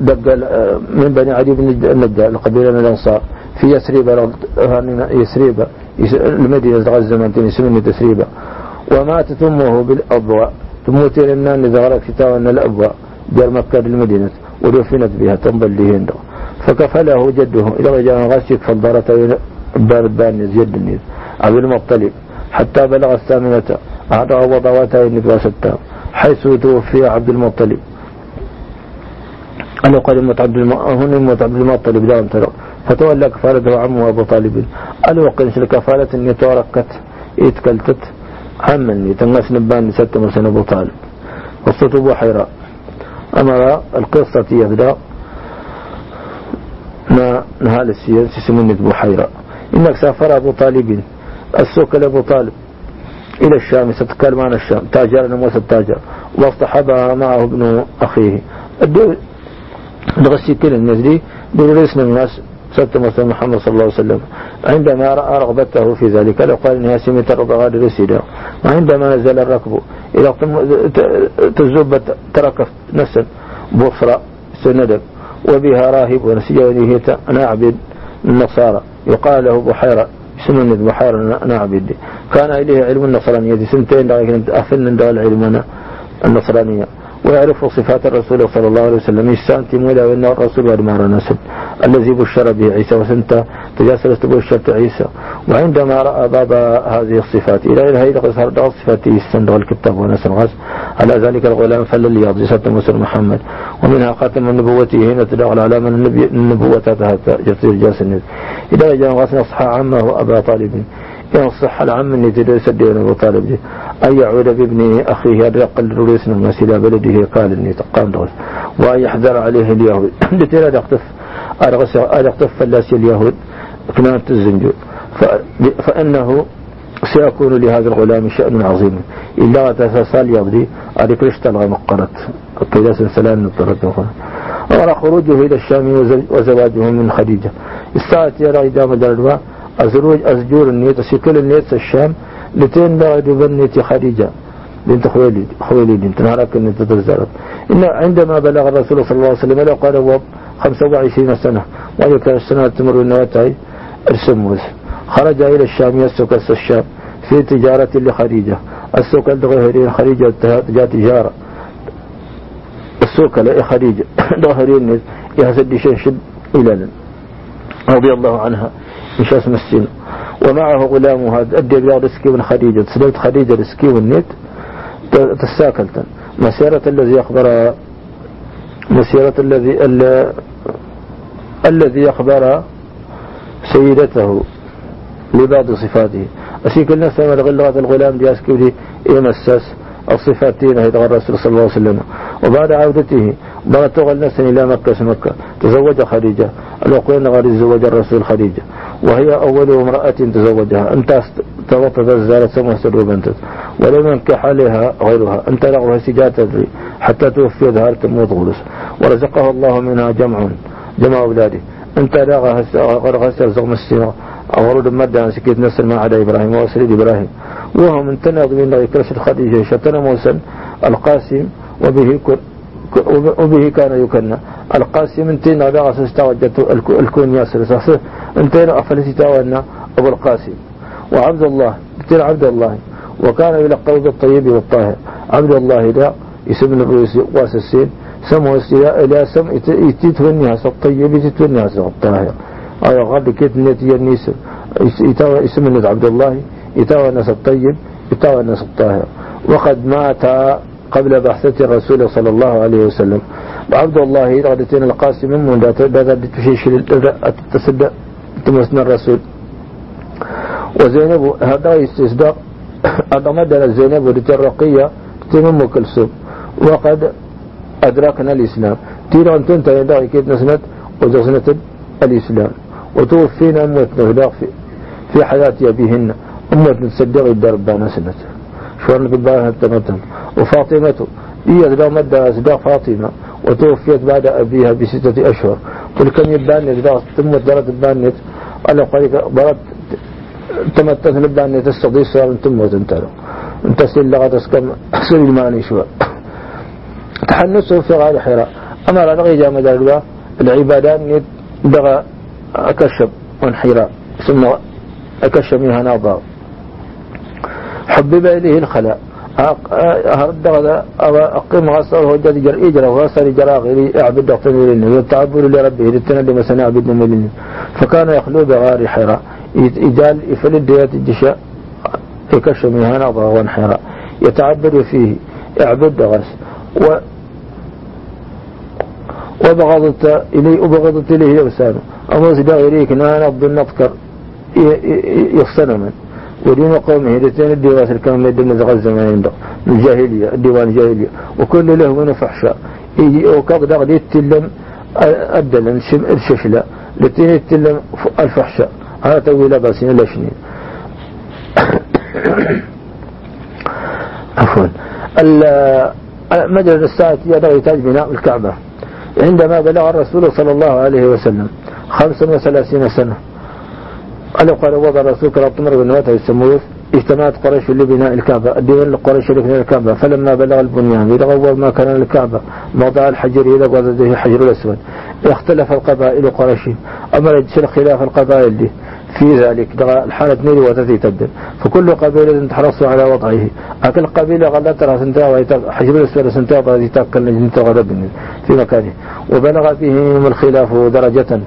[SPEAKER 1] دق من بني عدي بن النجار القبيلة من الأنصار. في يسريب يسريب المدينة غزة من يسموني تسريبا وماتت أمه بالأضواء تموت لنا نذغر كتاب أن الأبواء جار مكة للمدينة ودفنت بها تنبل لهند فكفله جده إلى رجال غاسك فالضارة بان بان يد النيز عبد المطلب حتى بلغ الثامنة أعطى وضواته النفاسة حيث توفي عبد المطلب. أنا قال عبد هنا موت عبد المطلب دام ترى فتولى كفالته عمه أبو طالب. أنا وقنش الكفالة أني توركت إتكلتت. عمني تنغس نبان ست مرسن أبو طالب. قصة أبو حيراء أمر القصة يبدأ ما نهال السياسة سمنة أبو حيراء إنك سافر أبو طالب السوق لأبو طالب. إلى الشام ستكلم عن الشام. تاجر موسى التاجر واصطحبها معه ابن أخيه. نغسي كل النزلي برسم الناس سبت مثل محمد صلى الله عليه وسلم. عندما رأى رغبته في ذلك لقال إنها سمت رضغاد رسيدا وعندما نزل الركب إلى تزب ترك نسل بصرى سندب وبها راهب ونسي ونهيت نعبد النصارى. يقال له بحيرة سنن بحيرة نعبد. كان إليه علم النصرانية سنتين لكن أفن العلم النصرانية. ويعرف صفات الرسول صلى الله عليه وسلم. يستانتي مولا وإن الرسول ودمار نسل الذي بشر به عيسى وسنت تجاسرت بشرت عيسى. وعندما رأى بعض هذه الصفات إلى إلى هذه صار بعض صفات يستند الكتاب ونسل غاز. على ذلك الغلام فل الياض مسر محمد. ومنها خاتم النبوة هنا من النبي النبوة تهت جسر جاسن إذا جاء غاز؟ نصح عمه أبا طالب. ينصح العم اللي تدرس الدين أبو طالب دي أن يعود بابن أخيه الرقل رؤيسنا الناس إلى بلده. قال إني تقام دغس وأن يحذر عليه اليهود. لتلا يقطف أرغس أرغطف فلاس اليهود. كنانة الزنجو فإنه سيكون لهذا الغلام شأن عظيم. إلا تساسال يبدي. أريك رشتل مقرت قيلاس سلام نطرت أمر خروجه إلى الشام وزواجه من خديجة. استعت يرى إدامة دردوا أزروج أزجور النيت سكل النيت الشام لتين بعد بنت خديجة. بنت خويلد خويلد بنت نهارك النيت تزارت إن عندما بلغ الرسول صلى الله عليه وسلم قال هو 25 سنة وذلك السنة تمر النواتعي السموز خرج إلى الشام يسوق الشام في تجارة لخديجة. السوق الغهرين خديجة جاء تجارة. السوق لخديجة [COUGHS] ظهرين يهزد شد إلى رضي الله عنها. مش اسم السن ومعه غلامها أدي بلا رسكي من خديجة. سلمت خديجة رسكي والنت تساكلتا. مسيرة الذي أخبر مسيرة الذي الذي أخبر سيدته لبعض صفاته. أسيك الناس ما تغلغ هذا الغلام دي أسكي ودي إمسس الصفاتين هيدا الرسول صلى الله عليه وسلم. وبعد عودته بغت تغل إلى مكة مكة. تزوج خديجة. الوقوين غير تزوج الرسول خديجة. وهي أول امرأة تزوجها. أنت توطت الزالة سموه سر بنتت ولم ينكح عليها غيرها. أنت لغوها سجاة تدري حتى توفي ظهر تموت غلس. ورزقه الله منها جمع جمع أولاده. أنت لغها غرغها سرزق مسيرة أورد مدى سكيت نسر ما عدا إبراهيم وأسرد إبراهيم. وهو من تنظم من كرشد خديجة شتنا موسى القاسم. وبه وبه كان يكنى القاسم انتين على أساس توجدت الكون ياسر. انتين أفلسي تاوانا أبو القاسم وعبد الله. انتين عبد الله. وكان يلقب بالطيب والطاهر. عبد الله لا اسم الرئيس واسسين سمو إلى سم يتتوني هسا الطيب يتتوني هسا الطاهر. أو غالي كيت نتي النيس يتاوى اسم الناس عبد الله. يتاوى الناس الطيب. يتاوى الناس الطاهر. وقد مات قبل بعثة الرسول صلى الله عليه وسلم. عبد الله غدتين القاسم من ذات ذات تشيش تصدق تمسنا الرسول. وزينب هذا [COUGHS] هذا مدى زينب ودت الرقية تمم كلثوم. وقد أدركنا الإسلام. تيرا تنتهي داعي كيد نسنت وجسنة الإسلام. وتوفينا أمتنا في, في حياة أبيهن. أمتنا تصدق الدرب سنة شوان بالباها التمتن وفاطمة هي ذا مدى أصداق فاطمة. وتوفيت بعد أبيها بستة أشهر. قل كم يباني ذا تمت درت بانت أنا قريك برد تمتت نباني تستقضي سؤال تمت انتلو انت سيل لغة تسكم سيل الماني شوى. تحنسه في غار حراء أمر لغي جامد العبادات دغى أكشب وانحراء ثم أكشب منها ناظر. حبب إليه الخلاء. هذا أقيم غصر وجد جر إجرا وغصر جرا غيري أعبد أقتني لنه والتعبد لربه للتنى لما سنعبد من فكان يخلو بغار حراء إجال إفلد ديات الجشاء يكشف منها نظر وانحراء يتعبد فيه اعبد غرس و وبغضت إليه وبغضت إليه سدا إليك أنا أبدو النذكر يصنما ودين قومه الاثنين الديوان الكلام من الدين زغل الزمان عنده الجاهلية الديوان الجاهلية. وكل له من فحشاء يجي وكذا دغ يتلم الدلن الششلة الاثنين يتلم الفحشاء. هذا توي لباسين الاشنين [COUGHS] عفوا. مجرد الساعة يتاج بناء الكعبة. عندما بلغ الرسول صلى الله عليه وسلم خمسا وثلاثين سنة قال قال وضع الرسول كرة طمر بن واتها يسموه. اجتمعت قريش لبناء الكعبة. الديوان لقريش لبناء الكعبة. فلما بلغ البنيان إذا أول ما كان الكعبة موضع الحجر إلى وضعه الحجر الأسود. اختلف القبائل قريش. أمر يجسل خلاف القبائل دي. في ذلك الحالة نيري وتثي تبدل. فكل قبيلة تحرص على وضعه. أكل قبيلة غلت ترى سنتها حجر الأسود سنتها وضعه تأكل غلب في مكانه. وبلغ فيهم الخلاف درجة.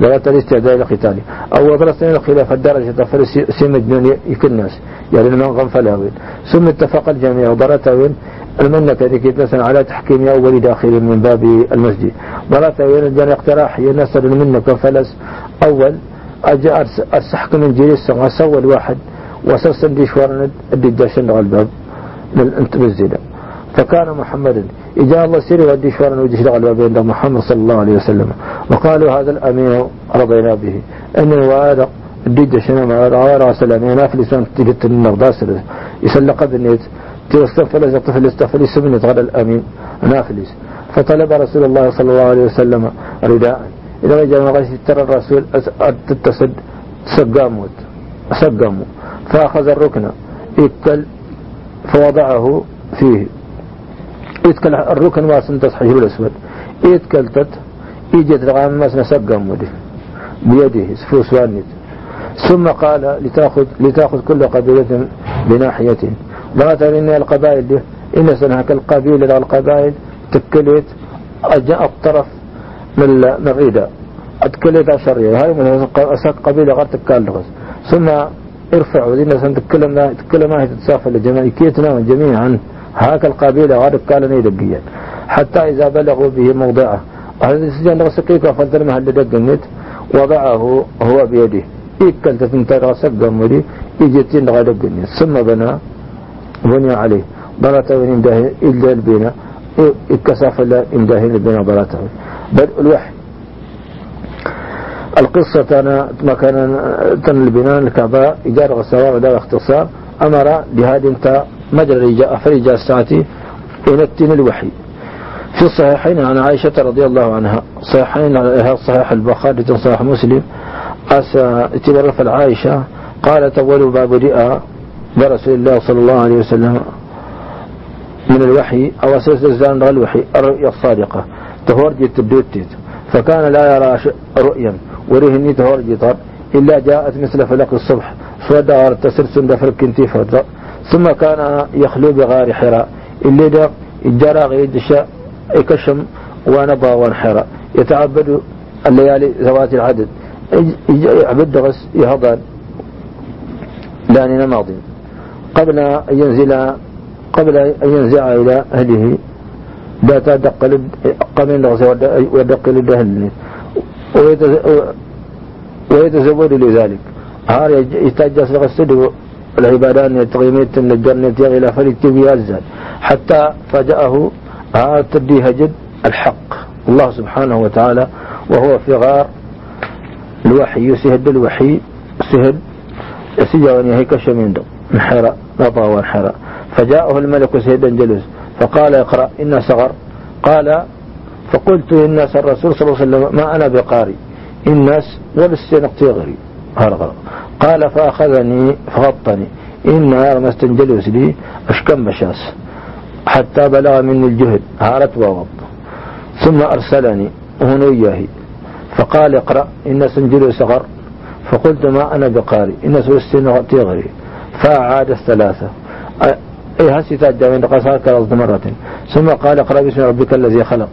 [SPEAKER 1] درجة الاستعداد لقتاله أو درسنا الخلاف الدرجة فلسي مجنون يكن الناس. يعني من غنفلاوين ثم اتفق الجميع وبرتاوين المنة ذيك مثلا على تحكيم أول داخل من باب المسجد. برتاوين الجن اقتراح ينسل المنة كفلس أول أجاء السحق من جلس سوى الواحد. وسلسل ديشوار الدجاشن الباب. للانتبزيدا فكان محمد إجا الله سيري ودي شوارا ودي شلغ البابين محمد صلى الله عليه وسلم. وقالوا هذا الأمين رضينا به. أنه وهذا الديد شنو ما غير سلام يناف لسان تجت النغداس يسلق بالنيت تستغفر لك طفل يستغفر يسمنت غدا الأمين نافلس فطلب رسول الله صلى الله عليه وسلم رداء. إذا جاء غيث ترى الرسول تتصد سقاموت. سقامو فأخذ الركن. يكل فوضعه فيه. يتكل الركن واسن تصحيح الأسود. يتكلتت يجد رغم ما سنسقم مده بيده سفوس وانت ثم قال لتأخذ, لتأخذ كل قبيلة بناحية. لا ترين القبائل دي إن سنهك القبيلة القبائل تكلت أجاء الطرف من الرداء أتكلت أشرية هاي من أساق قبيلة غير تكال ثم ارفعوا ذي سن تتكلم تتكلم ما هي تتسافر لجميع كيتنا جميعا. هاك القبيلة غارب قال نيدقيا حتى إذا بلغوا به موضعه. هذا السجن وفضل ما هل دقنت وضعه هو بيده. إكل تتنتر سقمري إجتين غدقنت ثم بنى بني عليه. بلاته إمداه إلا البناء. إكساف الله إمداه البناء بلاته بدء الوحي. القصة أنا ما كان تن البناء الكعبة إيجار غسوار ودا اختصار. أمر بهذه انت مجرى جاء فرجاء الساعة ينتن الوحي. في الصحيحين عن عائشة رضي الله عنها صحيحين عليها صحيح البخاري صحيح مسلم أسا اتبرف العائشة قالت أول باب رئة برسول الله صلى الله عليه وسلم من الوحي أو أساس الزان الوحي الرؤيا الصادقة تهور جيت الدوتيت فكان لا يرى رؤيا ورهني تهور جيتر إلا جاءت مثل فلق الصبح فدار تسرسن دفر كنتي ثم كان يخلو بغار حراء. اللي دا جرى غيد شاء يكشم ونبا وانحراء يتعبد الليالي ذوات العدد. يعبد غس يهضان. لاننا ماضي. قبل أن ينزل قبل أن ينزع إلى أهله. باتا دق قمن ودق لدهن ويتزود لذلك. هار يحتاج أصدق الصدق العبادات يتغيميت الجنة إلى فريق يزال حتى فجأه هار تدي هجد الحق. الله سبحانه وتعالى وهو في غار الوحي يسهد الوحي سهد سجاوني هيك شمين دو انحرى نطى وانحرى فجاءه الملك سيدا جلس فقال اقرأ إن صغر. قال فقلت للناس الرسول صلى الله عليه وسلم ما أنا بقاري الناس ولسنق تغري هرغر قال فأخذني فغطني. إن ما استنجلس لي أشكم بشاس. حتى بلغ مني الجهد هارت وغض ثم أرسلني هنا إياه فقال اقرأ إن سنجل صغر. فقلت ما أنا بقاري إن سوستين تغري فأعاد الثلاثة. أي هسي تاجا من قصار مرة ثم قال اقرأ باسم ربك الذي خلق.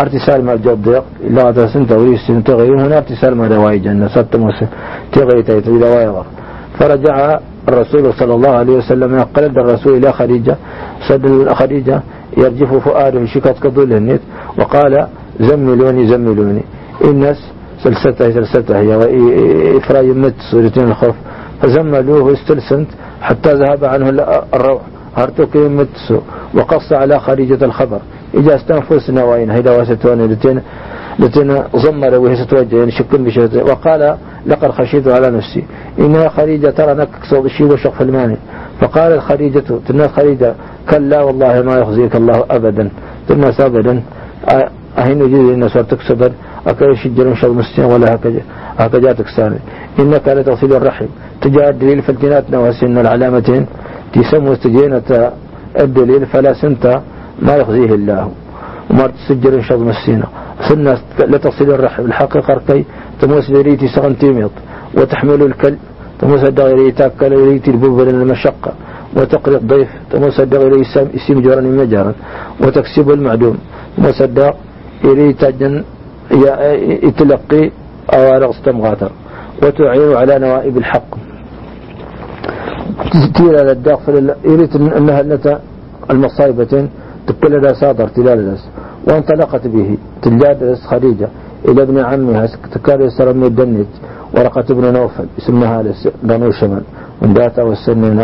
[SPEAKER 1] ارتسال ما الجو ضيق إلا تسنت وريس تغير هنا ارتسال ما دواي جنة. ست موسى تغير تيتري دواي فرجع الرسول صلى الله عليه وسلم قلد الرسول إلى خديجة. صد خديجة يرجف فؤاده شكت كضل النت. وقال زملوني زملوني. الناس سلسته سلسته. هي وإفراي مت سورتين الخوف. فزملوه استلسنت. حتى ذهب عنه الروح. هرتوك متسو. وقص على خريجة الخبر. إجا استنفسنا وين هيدا وستوان لتين لتين ضمر وهي ستوجه يعني شكل بشهد وقال لقد خشيت على نفسي. إنها خريجة ترى نكسر الشيء وشق الماني فقال خريجة تنا خريجة كلا والله ما يخزيك الله أبدا. تنا أبدا أهين جزي إن صارتك صدر أكا شجر شر مستين ولا هكذا هكذا تكساني إنك تصل الرحم. تجاه دليل فالجناتنا وسن العلامتين تسمو استجينة الدليل فلا سنت ما يخزيه الله. وما تسجل شر مسينا. سنة لا تصل الحقيقة ركي تموس دريتي سغنتيميط وتحمل الكل تموس الدغيري تاكل وريتي البوبل المشقة وتقري الضيف تموس الدغيري اسم جرا مجارا. وتكسب المعدوم. تموس الدغ يريد جن يتلقي أوارق استمغاتر وتعين على نوائب الحق. تير على الداخل يريد أنها لتا المصايبتين تقول لها صادر تلال وانطلقت به تلاد خديجة إلى ابن عمها تكاد يسر من الدنج ورقة ابن نوفل اسمها بنو شمال من داتا والسنين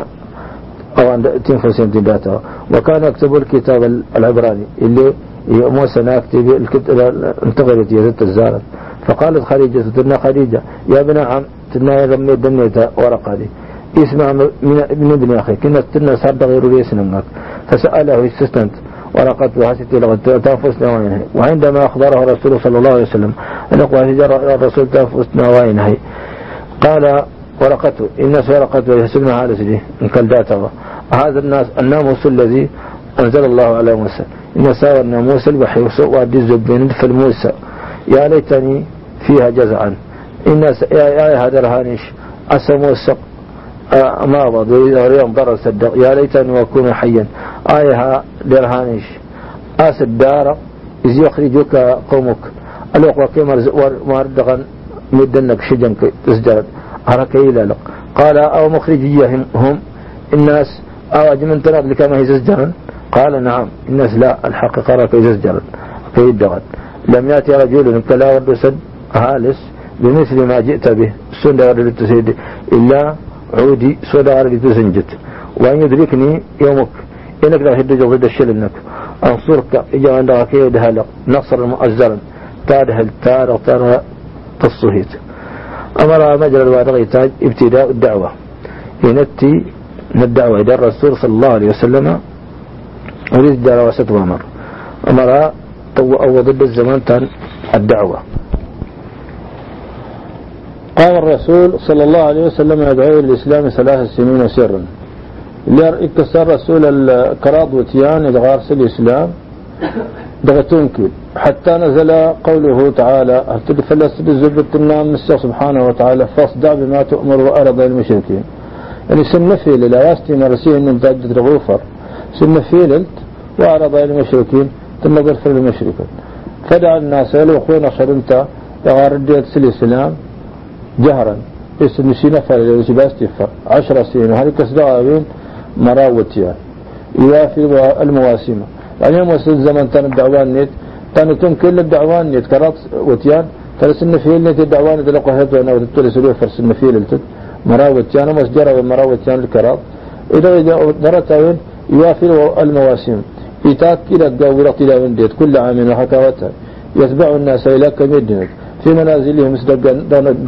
[SPEAKER 1] أو أن تنفسين داتا. وكان يكتب الكتاب العبراني اللي موسى ناكتب انتقلت يزت الزارة فقالت خديجة تنا خديجة يا ابن عم تنا يغمي دنيتا ورقة دي اسمع من ابن أخي كنا تنا صار غير ليس نمك فسأله استثنت ورقت وحسيت لغت تنفس نوائنها وعندما أخبره الرسول صلى الله عليه وسلم أن جرى الرسول تنفس نوائنها قال ورقته الناس ورقته يحسبنا على سجيه إن كالداتا هذا الناس الناموس الذي أنزل الله على موسى. إن ساوى الناموس الوحي وأدي الزبين فالموسى يا ليتني فيها جزعا. إن يا هذا الهانش أسموسق ما وضع ريم ضرر صدق. يا ليتني أكون حيا. آيها لرهانش آس الدار إذ يخرجك قومك. الوقوة كما مردغا مدنك شجنك تسجد أرك إلى قال أو مخرجيهم هم. الناس أو أجمن تناد لك ما هي زجرا؟ قال نعم. الناس لا. الحقيقة راك زجرا. في دغت لم يأتي رجل كلا ورد سد هالس بمثل ما جئت به. سنة ورد تسيد إلا عودي سودا ورد تسنجت وأن يدركني يومك. إنك لا هدج ضد الشلنك أنصرك إجا عندك كيدها لك نصر مؤزرا تادهل تار تار تصهيت. أمر مجرى الوارغ تاج ابتداء الدعوة. ينتي من الدعوة إلى الرسول صلى الله عليه وسلم. وريد دراسة وامر. أمر أو ضد الزمان تان الدعوة. قام الرسول صلى الله عليه وسلم يدعو الإسلام ثلاث سنين سرا يكسر رسول الكراض وتيان إدغار الإسلام. دغتونكي حتى نزل قوله تعالى فلست بالزبط النام مسا سبحانه وتعالى فاصدع بما تؤمر وأرض المشركين. يعني سنفيل لا يستي مرسية من تجد رغوفر سنفيلت وأرض المشركين. ثم ظرف المشركين. فدع الناس يلو أخونا شرمتا يغار الديت الإسلام. جهرا. بس نسينا فعل باستفر عشر سنين. وهذه كسدغابين مراوتيان يوافي المواسم. يعني موسم الزمن تن الدعوان نيت. تن تون كل الدعوان نيت. كرات وتيان. ترى سن في نيت الدعوان إذا لقوا هذا أنا وتطلع سلوه فرس سن في للتد مراوتيان. ومسجرة ومراوتيان الكرات. إذا إذا درتين يوافي المواسم. إتاك إلى الدورة إلى من ديت. كل عام وحكاوتها. يتبع الناس إلى كم يدنك. في منازلهم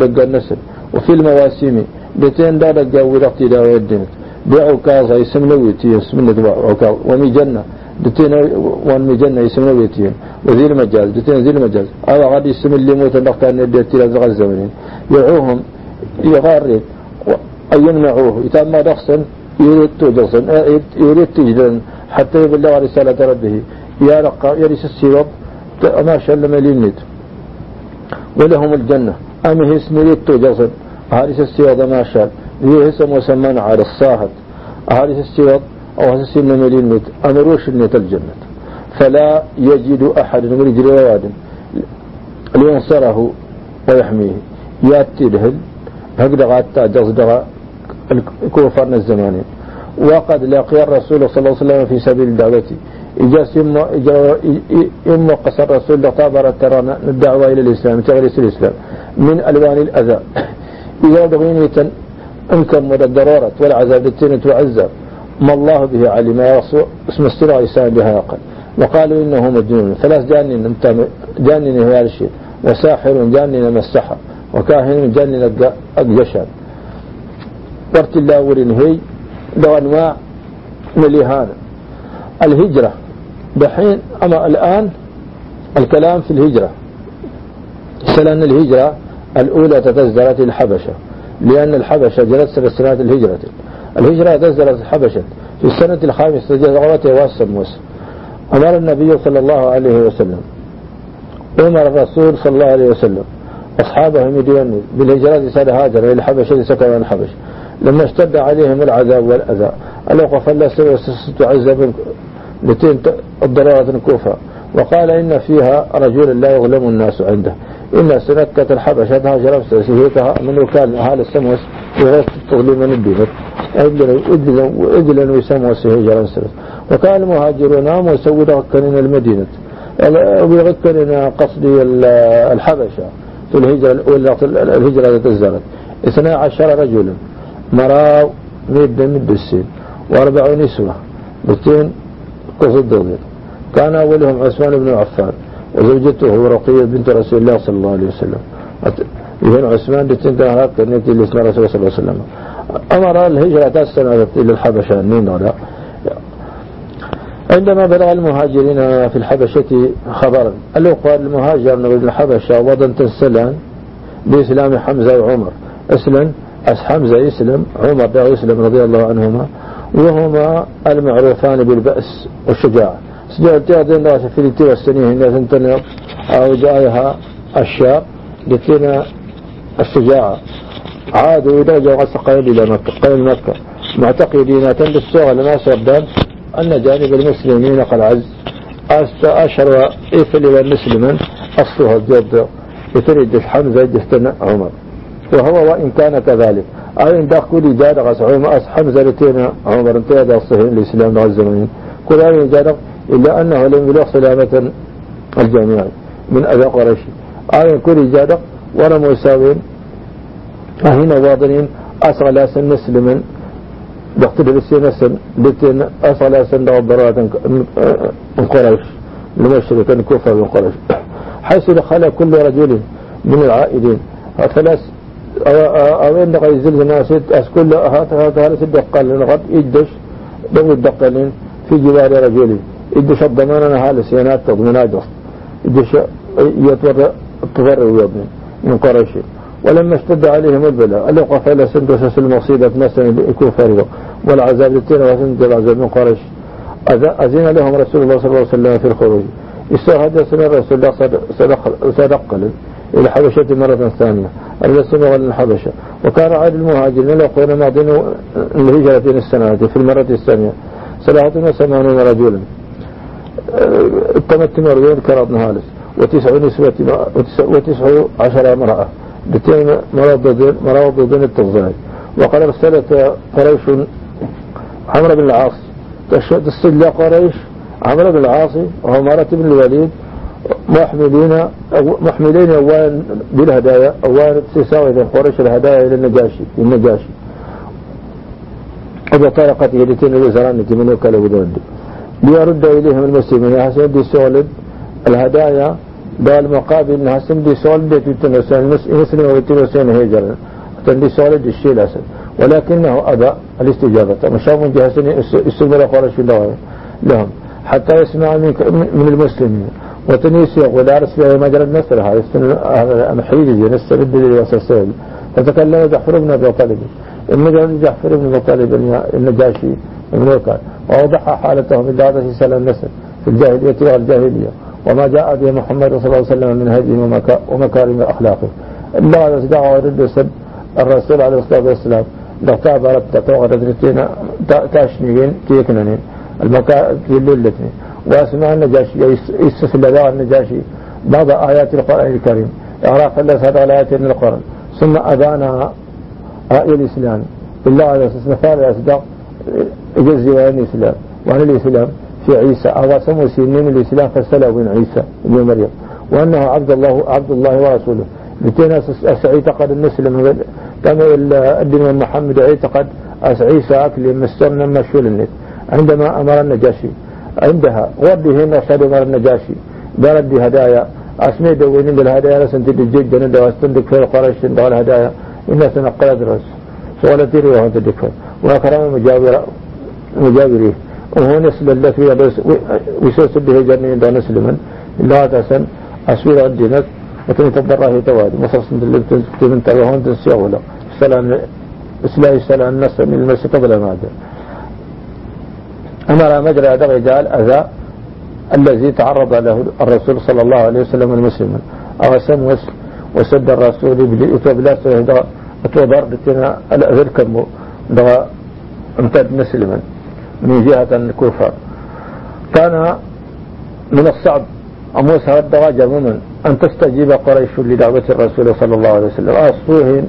[SPEAKER 1] دق النسل وفي المواسم بتين دار الدورة إلى يدنك بعكاظ اسم لويتي اسم عكاظ ومي جنة دتين ومي جنة اسم لويتي وذي المجاز دتين ذي المجاز هذا غادي اسم اللي موت نقطة نديت إلى زغل الزمنين يعوهم يغارد أن يمنعوه يتم رخصا يريد توجصا يريد تجدا حتى يبلغ رسالة ربه. يا رقا يريس السيوط ما شاء الله ملينيت ولهم الجنة. أم هي اسم يريد توجصا هارس السيوط ما شاء. هي اسم وسمان على الصاهد هارس السيوط أو هذا السن ملينيت أمروش النيت الجنة. فلا يجد أحد من يجري واد لينصره ويحميه. يأتي الهل. هكذا غاتا جزدغا الكوفرنا الزمانين وقد لقي الرسول صلى الله عليه وسلم في سبيل الدعوة إجاس إما قصر الرسول لطابر ترانا الدعوة إلى الإسلام تغريس الإسلام. من ألوان الأذى. إذا بغينية أنكم الضرورة والعذاب التين تعذب ما الله به علم اسم استرى إسان بها يقل وقالوا إنه مجنون. ثلاث جانين جانين هذا الشيء. وساحر جانين مسحة وكاهن جانين أقجشان ورت الله ورين هي لو أنواع من الإهانة الهجرة. دحين أما الآن الكلام في الهجرة. سلان الهجرة الأولى تتزدرت الحبشة لأن الحبشة جلت سبع سنوات الهجرة. الهجرة تزدرت الحبشة. في السنة الخامسة جزغرت واسموس أمر النبي صلى الله عليه وسلم. أمر الرسول صلى الله عليه وسلم. أصحابه مدينة بالهجرة سنة هاجر إلى الحبشة سكن الحبش لما اشتد عليهم العذاب والأذى ألقى فلا تعذب لتين الضرورة الكوفة. وقال إن فيها رجل لا يظلم الناس عنده. إن سنكة الحبشة هاجر سهيتها من وكال أهل السموس غير تظلم من الدين إدلا ويسموس هجرا سرس وكان المهاجرون ناموا يسود غكرين المدينة ويغكرين قصدي الحبشة في الهجرة الأولى الهجرة التي اثنا عشر رجلا. مراو ميد مد السين وأربع نسوة. بتين قصد ضغير كان أولهم عثمان بن عفان وزوجته رقية بنت رسول الله صلى الله عليه وسلم. إذن عثمان بتين تنهاك نتي لاسم رسول الله صلى الله عليه وسلم. أمر الهجرة السنة إلى الحبشة نين ولا عندما بلغ المهاجرين في الحبشة خبرا قال المهاجر من الحبشة وضن تنسلان بإسلام حمزة وعمر. أسلم أس حمزة يسلم عمر يسلم رضي الله عنهما. وهما المعروفان بالبأس والشجاعة. سجاعة تيادين لا سفيلتي والسنين هنا تنتنق أو جايها الشاب لكنا الشجاعة. عادوا إلى جوغس قيل إلى مكة. قيل مكة. معتقدين تندسوها لما سردان أن جانب المسلمين قد عز أشهر إفل المسلمين أصلها الجد. يتريد حمزة جستن عمر. وهو وإن كان كذلك. أي إن كل جاد غسعوم أس حمزة لتين عمر. انتهى الصحيح الإسلام الزمنين كل أي جاد إلا أنه لم يلغ سلامة الجميع من أذى قريش. أي كل جاد ولم يساوين هنا واضنين. أصغى سن مسلما بقتل بسينة لتين أصغى سن ضرورة من قريش. لمشرك كفر من قريش. حيث دخل كل رجل من العائدين. ثلاث أوين دقا يزل ناسد أسكل هات هات هات الدقال لنغط إدش دو الدقالين في جبال رجلي إدش الضمان أنا هالي سينات تضمنا جص إدش يتور التفر ويضمن من قريش ولما اشتد عليهم البلاء. الوقف إلى سندس المصيبة مثلا يكون فارغة. والعذاب للتين وسند العذاب من قريش. أذن لهم رسول الله صلى الله عليه وسلم في الخروج. استهدى سنة رسول الله سنقل إلى الحبشة مرة ثانية. السنة ولا الحبشة وكان عاد المهاجرين يقول ماضين الهجرة السنة في المرة الثانية. ثلاثة وثمانون رجلا. التمتم رجل كرض هالس وتسع نسبة وتسع عشر امرأة. بتين مرض ضد التفضيل وقد ارسلت قريش عمرو بن العاص. تستدل قريش عمرو بن العاص وعمارة بن الوليد محملين محملين أولا بالهدايا أولا تساوي قريش الهدايا إلى النجاشي النجاشي. وبطرقته التي الوزراء التي من وكاله بدون ليرد إليهم المسلمين حسن دي سولد. الهدايا دال مقابل حسن دي سولد تتنسل المسلم ويتنسل هجرا تندي سولد الشيء الأسد ولكنه أبى الاستجابة. مشاف من جهة استمر قرش لهم. حتى يسمع من المسلمين. وتنيسي يقول أرس في مجرى النسر هذا محيدي نسترد لي وسسيل فتكلم جحفر بن أبي طالب. المجرد جحفر بن أبي طالب النجاشي الملوكا وأوضح حالته من دعوة سنة النسل في الجاهلية والجاهلية. وما جاء به محمد صلى الله عليه وسلم من هدي ومكارم أخلاقه. إلا هذا دعوة رد الرسول عليه الصلاة والسلام. دقتا بارت تتوغر تتنا تاشنين تيكننين. المكا تلولتني واسمع النجاشي يستسل ذا النجاشي. بعض آيات القرآن الكريم. إعراف الله هذا الآيات من القرآن. ثم أبانا آية الإسلام. إلا على أساس مثال أصدق يجزي وين الإسلام وعن الإسلام في عيسى. أو سمو سنين الإسلام فسلوا من عيسى ابن مريم. وأنه عبد الله عبد الله ورسوله. لتنا أعتقد المسلم. كما الدين محمد أعتقد عيسى أكل مشهول النت. عندما أمر النجاشي عندها وردهن أشهد أمر النجاشي برد هدايا أسمي دوين بالهدايا لسن تدجج جندا واستندك في القرش تندغ الهدايا إنا سنقل درس سؤال تيري وهو تدكر وأكرم مجاورة مجاوريه وهو نسل التي ويسوس به جرني دون نسل لا تسن أسوير الدينك لكن تضرى هي توادي مصص من اللي بتمن تلوهون تنسيغولا سلام إسلاء سلام الناس من المسي قبل ماذا أمر مجرى رجال أذى الذي تعرض له الرسول صلى الله عليه وسلم المسلم أو سموس وسد الرسول بلا سيهدى أتوضر لتنا الأذركم دغى امتد مسلما من جهة الكوفة كان من الصعب. أموس هذا الدواجة ممن أن تستجيب قريش لدعوة الرسول صلى الله عليه وسلم. أصوهن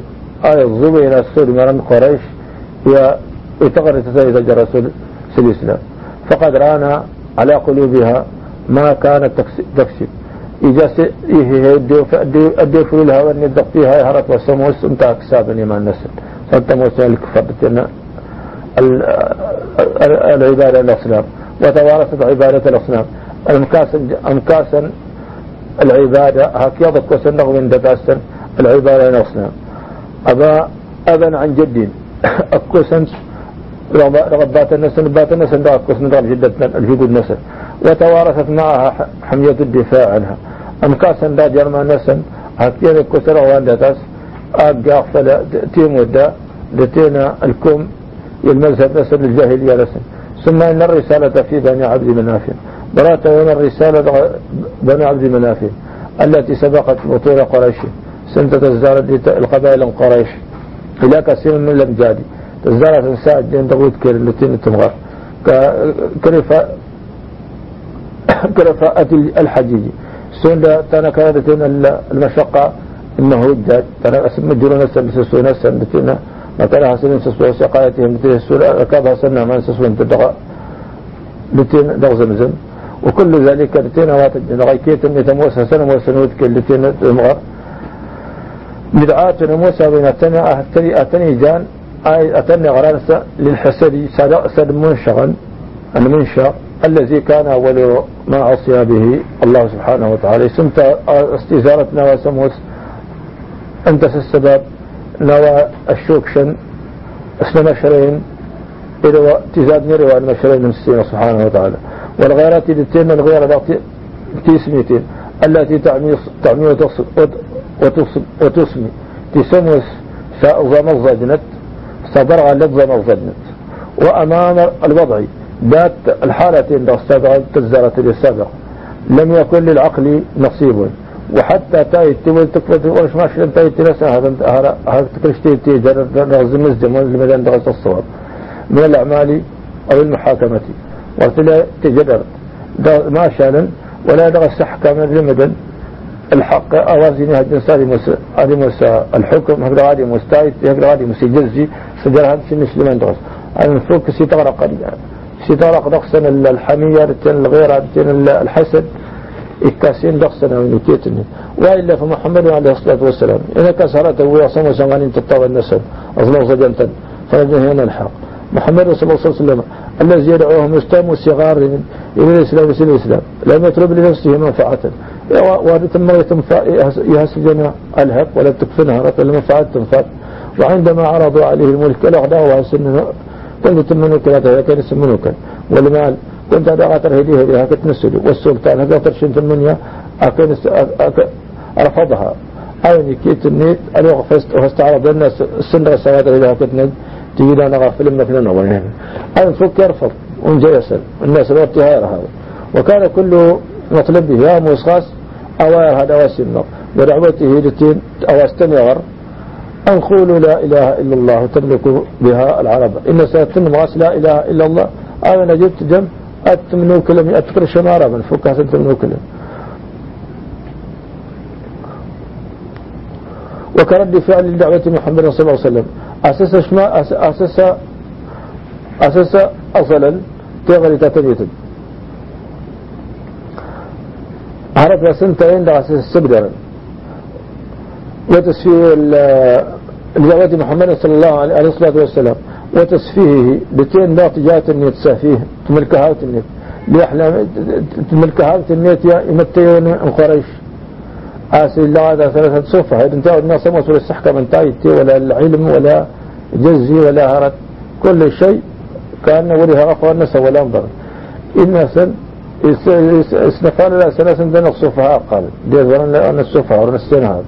[SPEAKER 1] آية الظبين السود مرن قريش. ويتغرد تزايد الرسول. في الإسلام فقد رانا على قلوبها ما كانت تكسب إيه أدي فلولها وأن يدقيها يهرت والسموس انت أكسابا ما النسل سنتموس الكفر العبادة الأصنام. وتوارثت عبادة الأصنام. أمكاسا العبادة هكذا كسنه من دباسا العبادة الأصنام. أبا أبا عن جد [COUGHS] أكسن رغبات الناس نبات الناس أكسن رغب جدة الجدود نسل. وتوارثت معها حمية الدفاع عنها. أمكاسا لا جرم نسل. هكذا كسر وان دتاس أقع فلا تيم ودا. لتينا الكم. المذهب نسل الجاهلية نسل. ثم إن الرسالة في بني عبد منافع برات يوم الرسالة بني عبد مناف. التي سبقت بطول قريش. سنة تزدار القبائل قريش. إلى كثير من الأمجاد تزدار ساعة جين تقول كير التي تمغر كرفاء [COUGHS] كرفاءة الحجيج سنة تانا كانت المشقة. إنه وجد تانا أسم مجرون السنة سسونا السنة ما كان حسن سسونا سقايتهم التي سسونا أكاد حسنا ما سسونا تدغى لتين دغ زمزم وكل ذلك لتين غيكيت يتموسى سنة موسنوت كلتين المغر بدعات موسى بين أتني أتني جان. أي أتني غرانسة للحسد سد منشغا المنشأ الذي كان أول ما عصي به الله سبحانه وتعالى. سمت استزارتنا وسموس أنت السبب نوى الشوكشن اسم مشرين إلى تزاد نروى المشرين من سبحانه وتعالى. والغيرات التي الغيرة تسميتين. التي تعمي تعمي وتصمي تسموس سأظام الزجنت صدرها لبظة الزجنت وأمام الوضع ذات الحالتين استدغت تزارة السابق لم يكن للعقل نصيب. وحتى تاي تقول تكفت ورش ما شلون تاي تنسى هذا هذا تكرشتي تيجر نغز مزدم المدان دغز الصور من الأعمال أو المحاكمة. وقتلا تجدر ما شالا ولا دغز سحكة من رمدا الحق صار موسى هذه موسى الحكم. هذا هذه مستعد. هذا هذه مسجزي سجل هذا سن مسلمان دغز أنا نفوك سيتغرق سيتغرق دغسنا الحمية الغيرة الحسد. إكاسين دقسنا ونكيتني وإلا فمحمد عليه الصلاة والسلام. إذا كسرت هو يصم سنغانين تطوى النسل أظلم زجلتا فرجه هنا الحق. محمد صلى الله عليه وسلم الذي يدعوهم يستام صغار إلى الإسلام وسيل الإسلام. لم يطلب لنفسه منفعة. وارث ما يهسجن الهب ولا تكفنها ولا منفعة تنفع وعندما عرضوا عليه الملك الأغداء وسنه كنت تمنوك لا تهيكن سمنوك والمال كنت هذا غاتر هدية هدية هكت نسلي والسلطان هذا ترشين المنيا أكن رفضها أين كيت النيت؟ أنا فاستعرض الناس السنة السواد هدية هكت ند تجد أنا غافل مثلا أولا أين فك؟ يرفض. ونجا يسأل الناس الوقت هذا وكان كل مطلبه يا موسخاس أوائر هذا واسمنا ودعوته لتين أواستمر أن قولوا لا إله إلا الله تملك بها العرب. إن سيتم غاس لا إله إلا الله. أنا جبت جنب أتمنو كلم أتقر شمارة من فكها تمنو كلم وكرد فعل لدعوة محمد صلى الله عليه وسلم. أساس شما أساس أساس أصلا تغري تتنيت عرف سنتين دا أساس السبدر وتسفيه لدعوة محمد صلى الله عليه وسلم وتسفيهه بتين لا جات النيت سافيه تملك هاوت النيت. ليحلم تملك هاوت النيت يا يمتيون القريش آسي الله هذا ثلاثة صفة. إذا انتهوا الناس ما ولا السحكة من تايتي ولا العلم ولا جزي ولا هرت. كل شيء كان وليها أخوة الناس ولا انظر إن سن اسنفال لا سنة سن دين الصفحاء قال دي ظرن أن الصفحاء ورن السنة هذا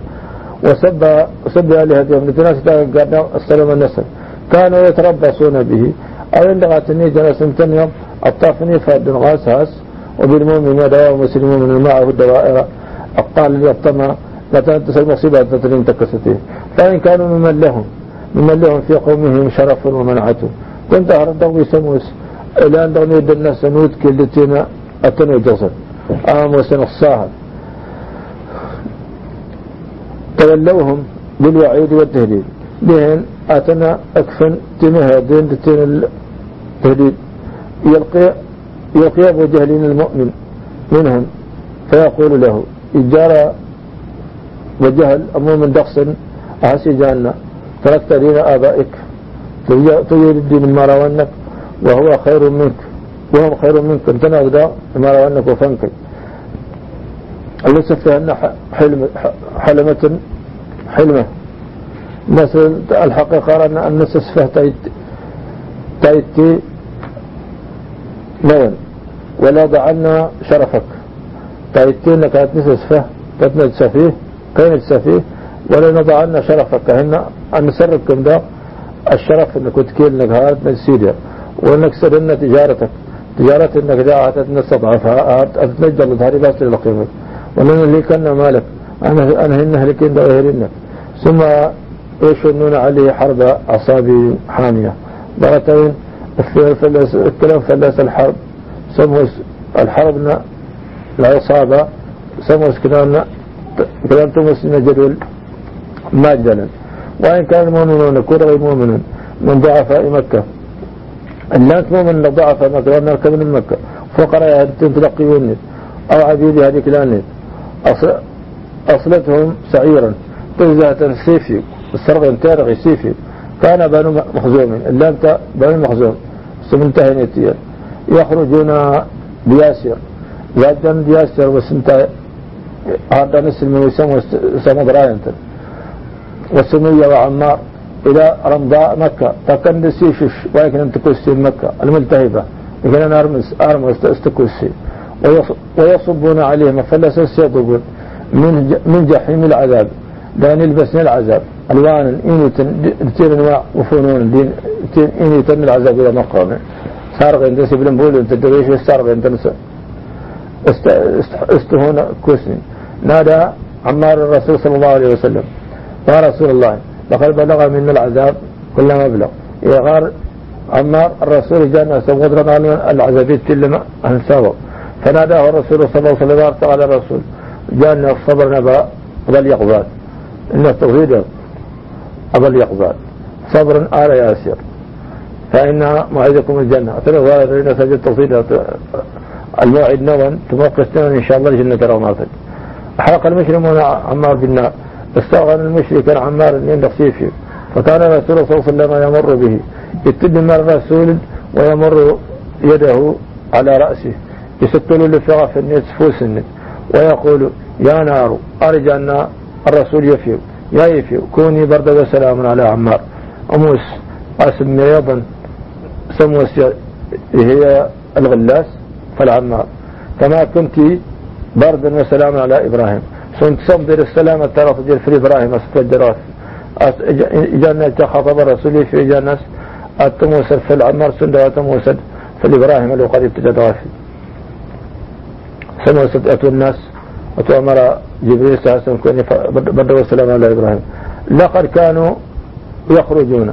[SPEAKER 1] وسب وسب الناس قال السلام النسل كانوا يتربصون به. أو إن غاتني جلس يوم الطافني فاد غاساس وبالمؤمن دواء مسلمون من معه الدوائر. أقال لي الطمع لا تنتسى المصيبة تترين تكسته فإن كانوا ممن لهم ممن لهم في قومهم شرف ومنعته كنت سموس. إلى أن دغني الناس نود كلتنا أتنو جصد آموس الصاهد تولوهم بالوعيد والتهديد. بهن أتنا أكفن تمها دين دتين التهديد. يلقي يلقي أبو جهل المؤمن منهم فيقول له إجارة وجهل المؤمن دقص أحسي جانا تركت دين آبائك تريد الدين ما روانك وهو خير منك وهم خير منك انت نقدا ما روانك وفنك. ليس فيها حلم حلمة حلمة؟ مثل الحقيقة أن الناس فيه تايت تايتي نون ولا ضعنا شرفك. تايتي انك نسس فيه تتنج سفيه كينت سفيه ولا نضعنا شرفك. هنا أن نسربكم ده الشرف إنك تكيل هاد من سيريا وإنك سرنا تجارتك. تجارة إنك جاءت نستضعفها تنجل هذه بس للقيمة وأنا كان مالك أنا أنا هلكين ده ثم يشنون عليه حرب أصابي حامية. مرتين الكلام فلس الحرب. سموس الحرب العصابة سموس كلام كلام تمس نجدول ماجلا وإن كان المؤمنون كرة مؤمنون من ضعفاء مكة. الناس مؤمن ضعف مكة ونركب من مكة. فقراء تلقيون أو عبيد هذه كلام أصلتهم سعيرا. تجزة سيفي السرغ تارغ سيفي. كان بنو مخزوم اللام بنو مخزوم. سمنتهي نتيا يخرجون بياسر. زادن بياسر وسنتا هذا نسل من يسمى سمى براينت. والسمية وعمار. إلى رمضاء مكة. فكان سيفش ولكن أنت كوسي مكة. الملتهبة. لكن أنا أرمس أرمس استكوسي ويصبون عليهم فلس يضربون من من جحيم العذاب. لا نلبسنا العذاب. ألوان إني تن أنواع وفنون دين إني تن العذاب إذا مقام صار غين دس بلن بول أنت دريش تنس است استهون كوسني. نادى عمار الرسول صلى الله عليه وسلم. يا رسول الله لقد بلغ منا العذاب كل ما بلغ. يغار عمار الرسول جاءنا سوضرنا العذابيت كلما أنساوه فناداه الرسول صلى الله عليه وسلم قال الرسول. جاءنا صبرنا بل يقبال إن التوحيد أبل يقبل. صبر آل ياسر. فإن موعدكم الجنة. أترى وإن سجد توحيد الموعد نوى تموقف إن شاء الله جنة رماتك حرق المشرمون عمار بالنار استغل المشرك عمار عند فيه فكان الرسول صلى الله عليه وسلم يمر به. يتبع الرسول ويمر يده على رأسه. يسكن لفغة في النت فوس النت ويقول يا نار أرجى أن الرسول يفيو. يا يفيو كوني برد وسلام على عمار. أموس أسمي أيضا سموس هي الغلاس فالعمار كما كنت بردا وسلاما على إبراهيم. سنت صبر السلام ترى تجير في إبراهيم أستجرات إجانا خطب رسولي في إجانا التموسد في العمار سند وتموسد في الإبراهيم اللي قد ابتدى سموسد أتوا الناس أتوا أمر جبريل صلى الله عليه وسلم بدر والسلام على إبراهيم. لقد كانوا يخرجون.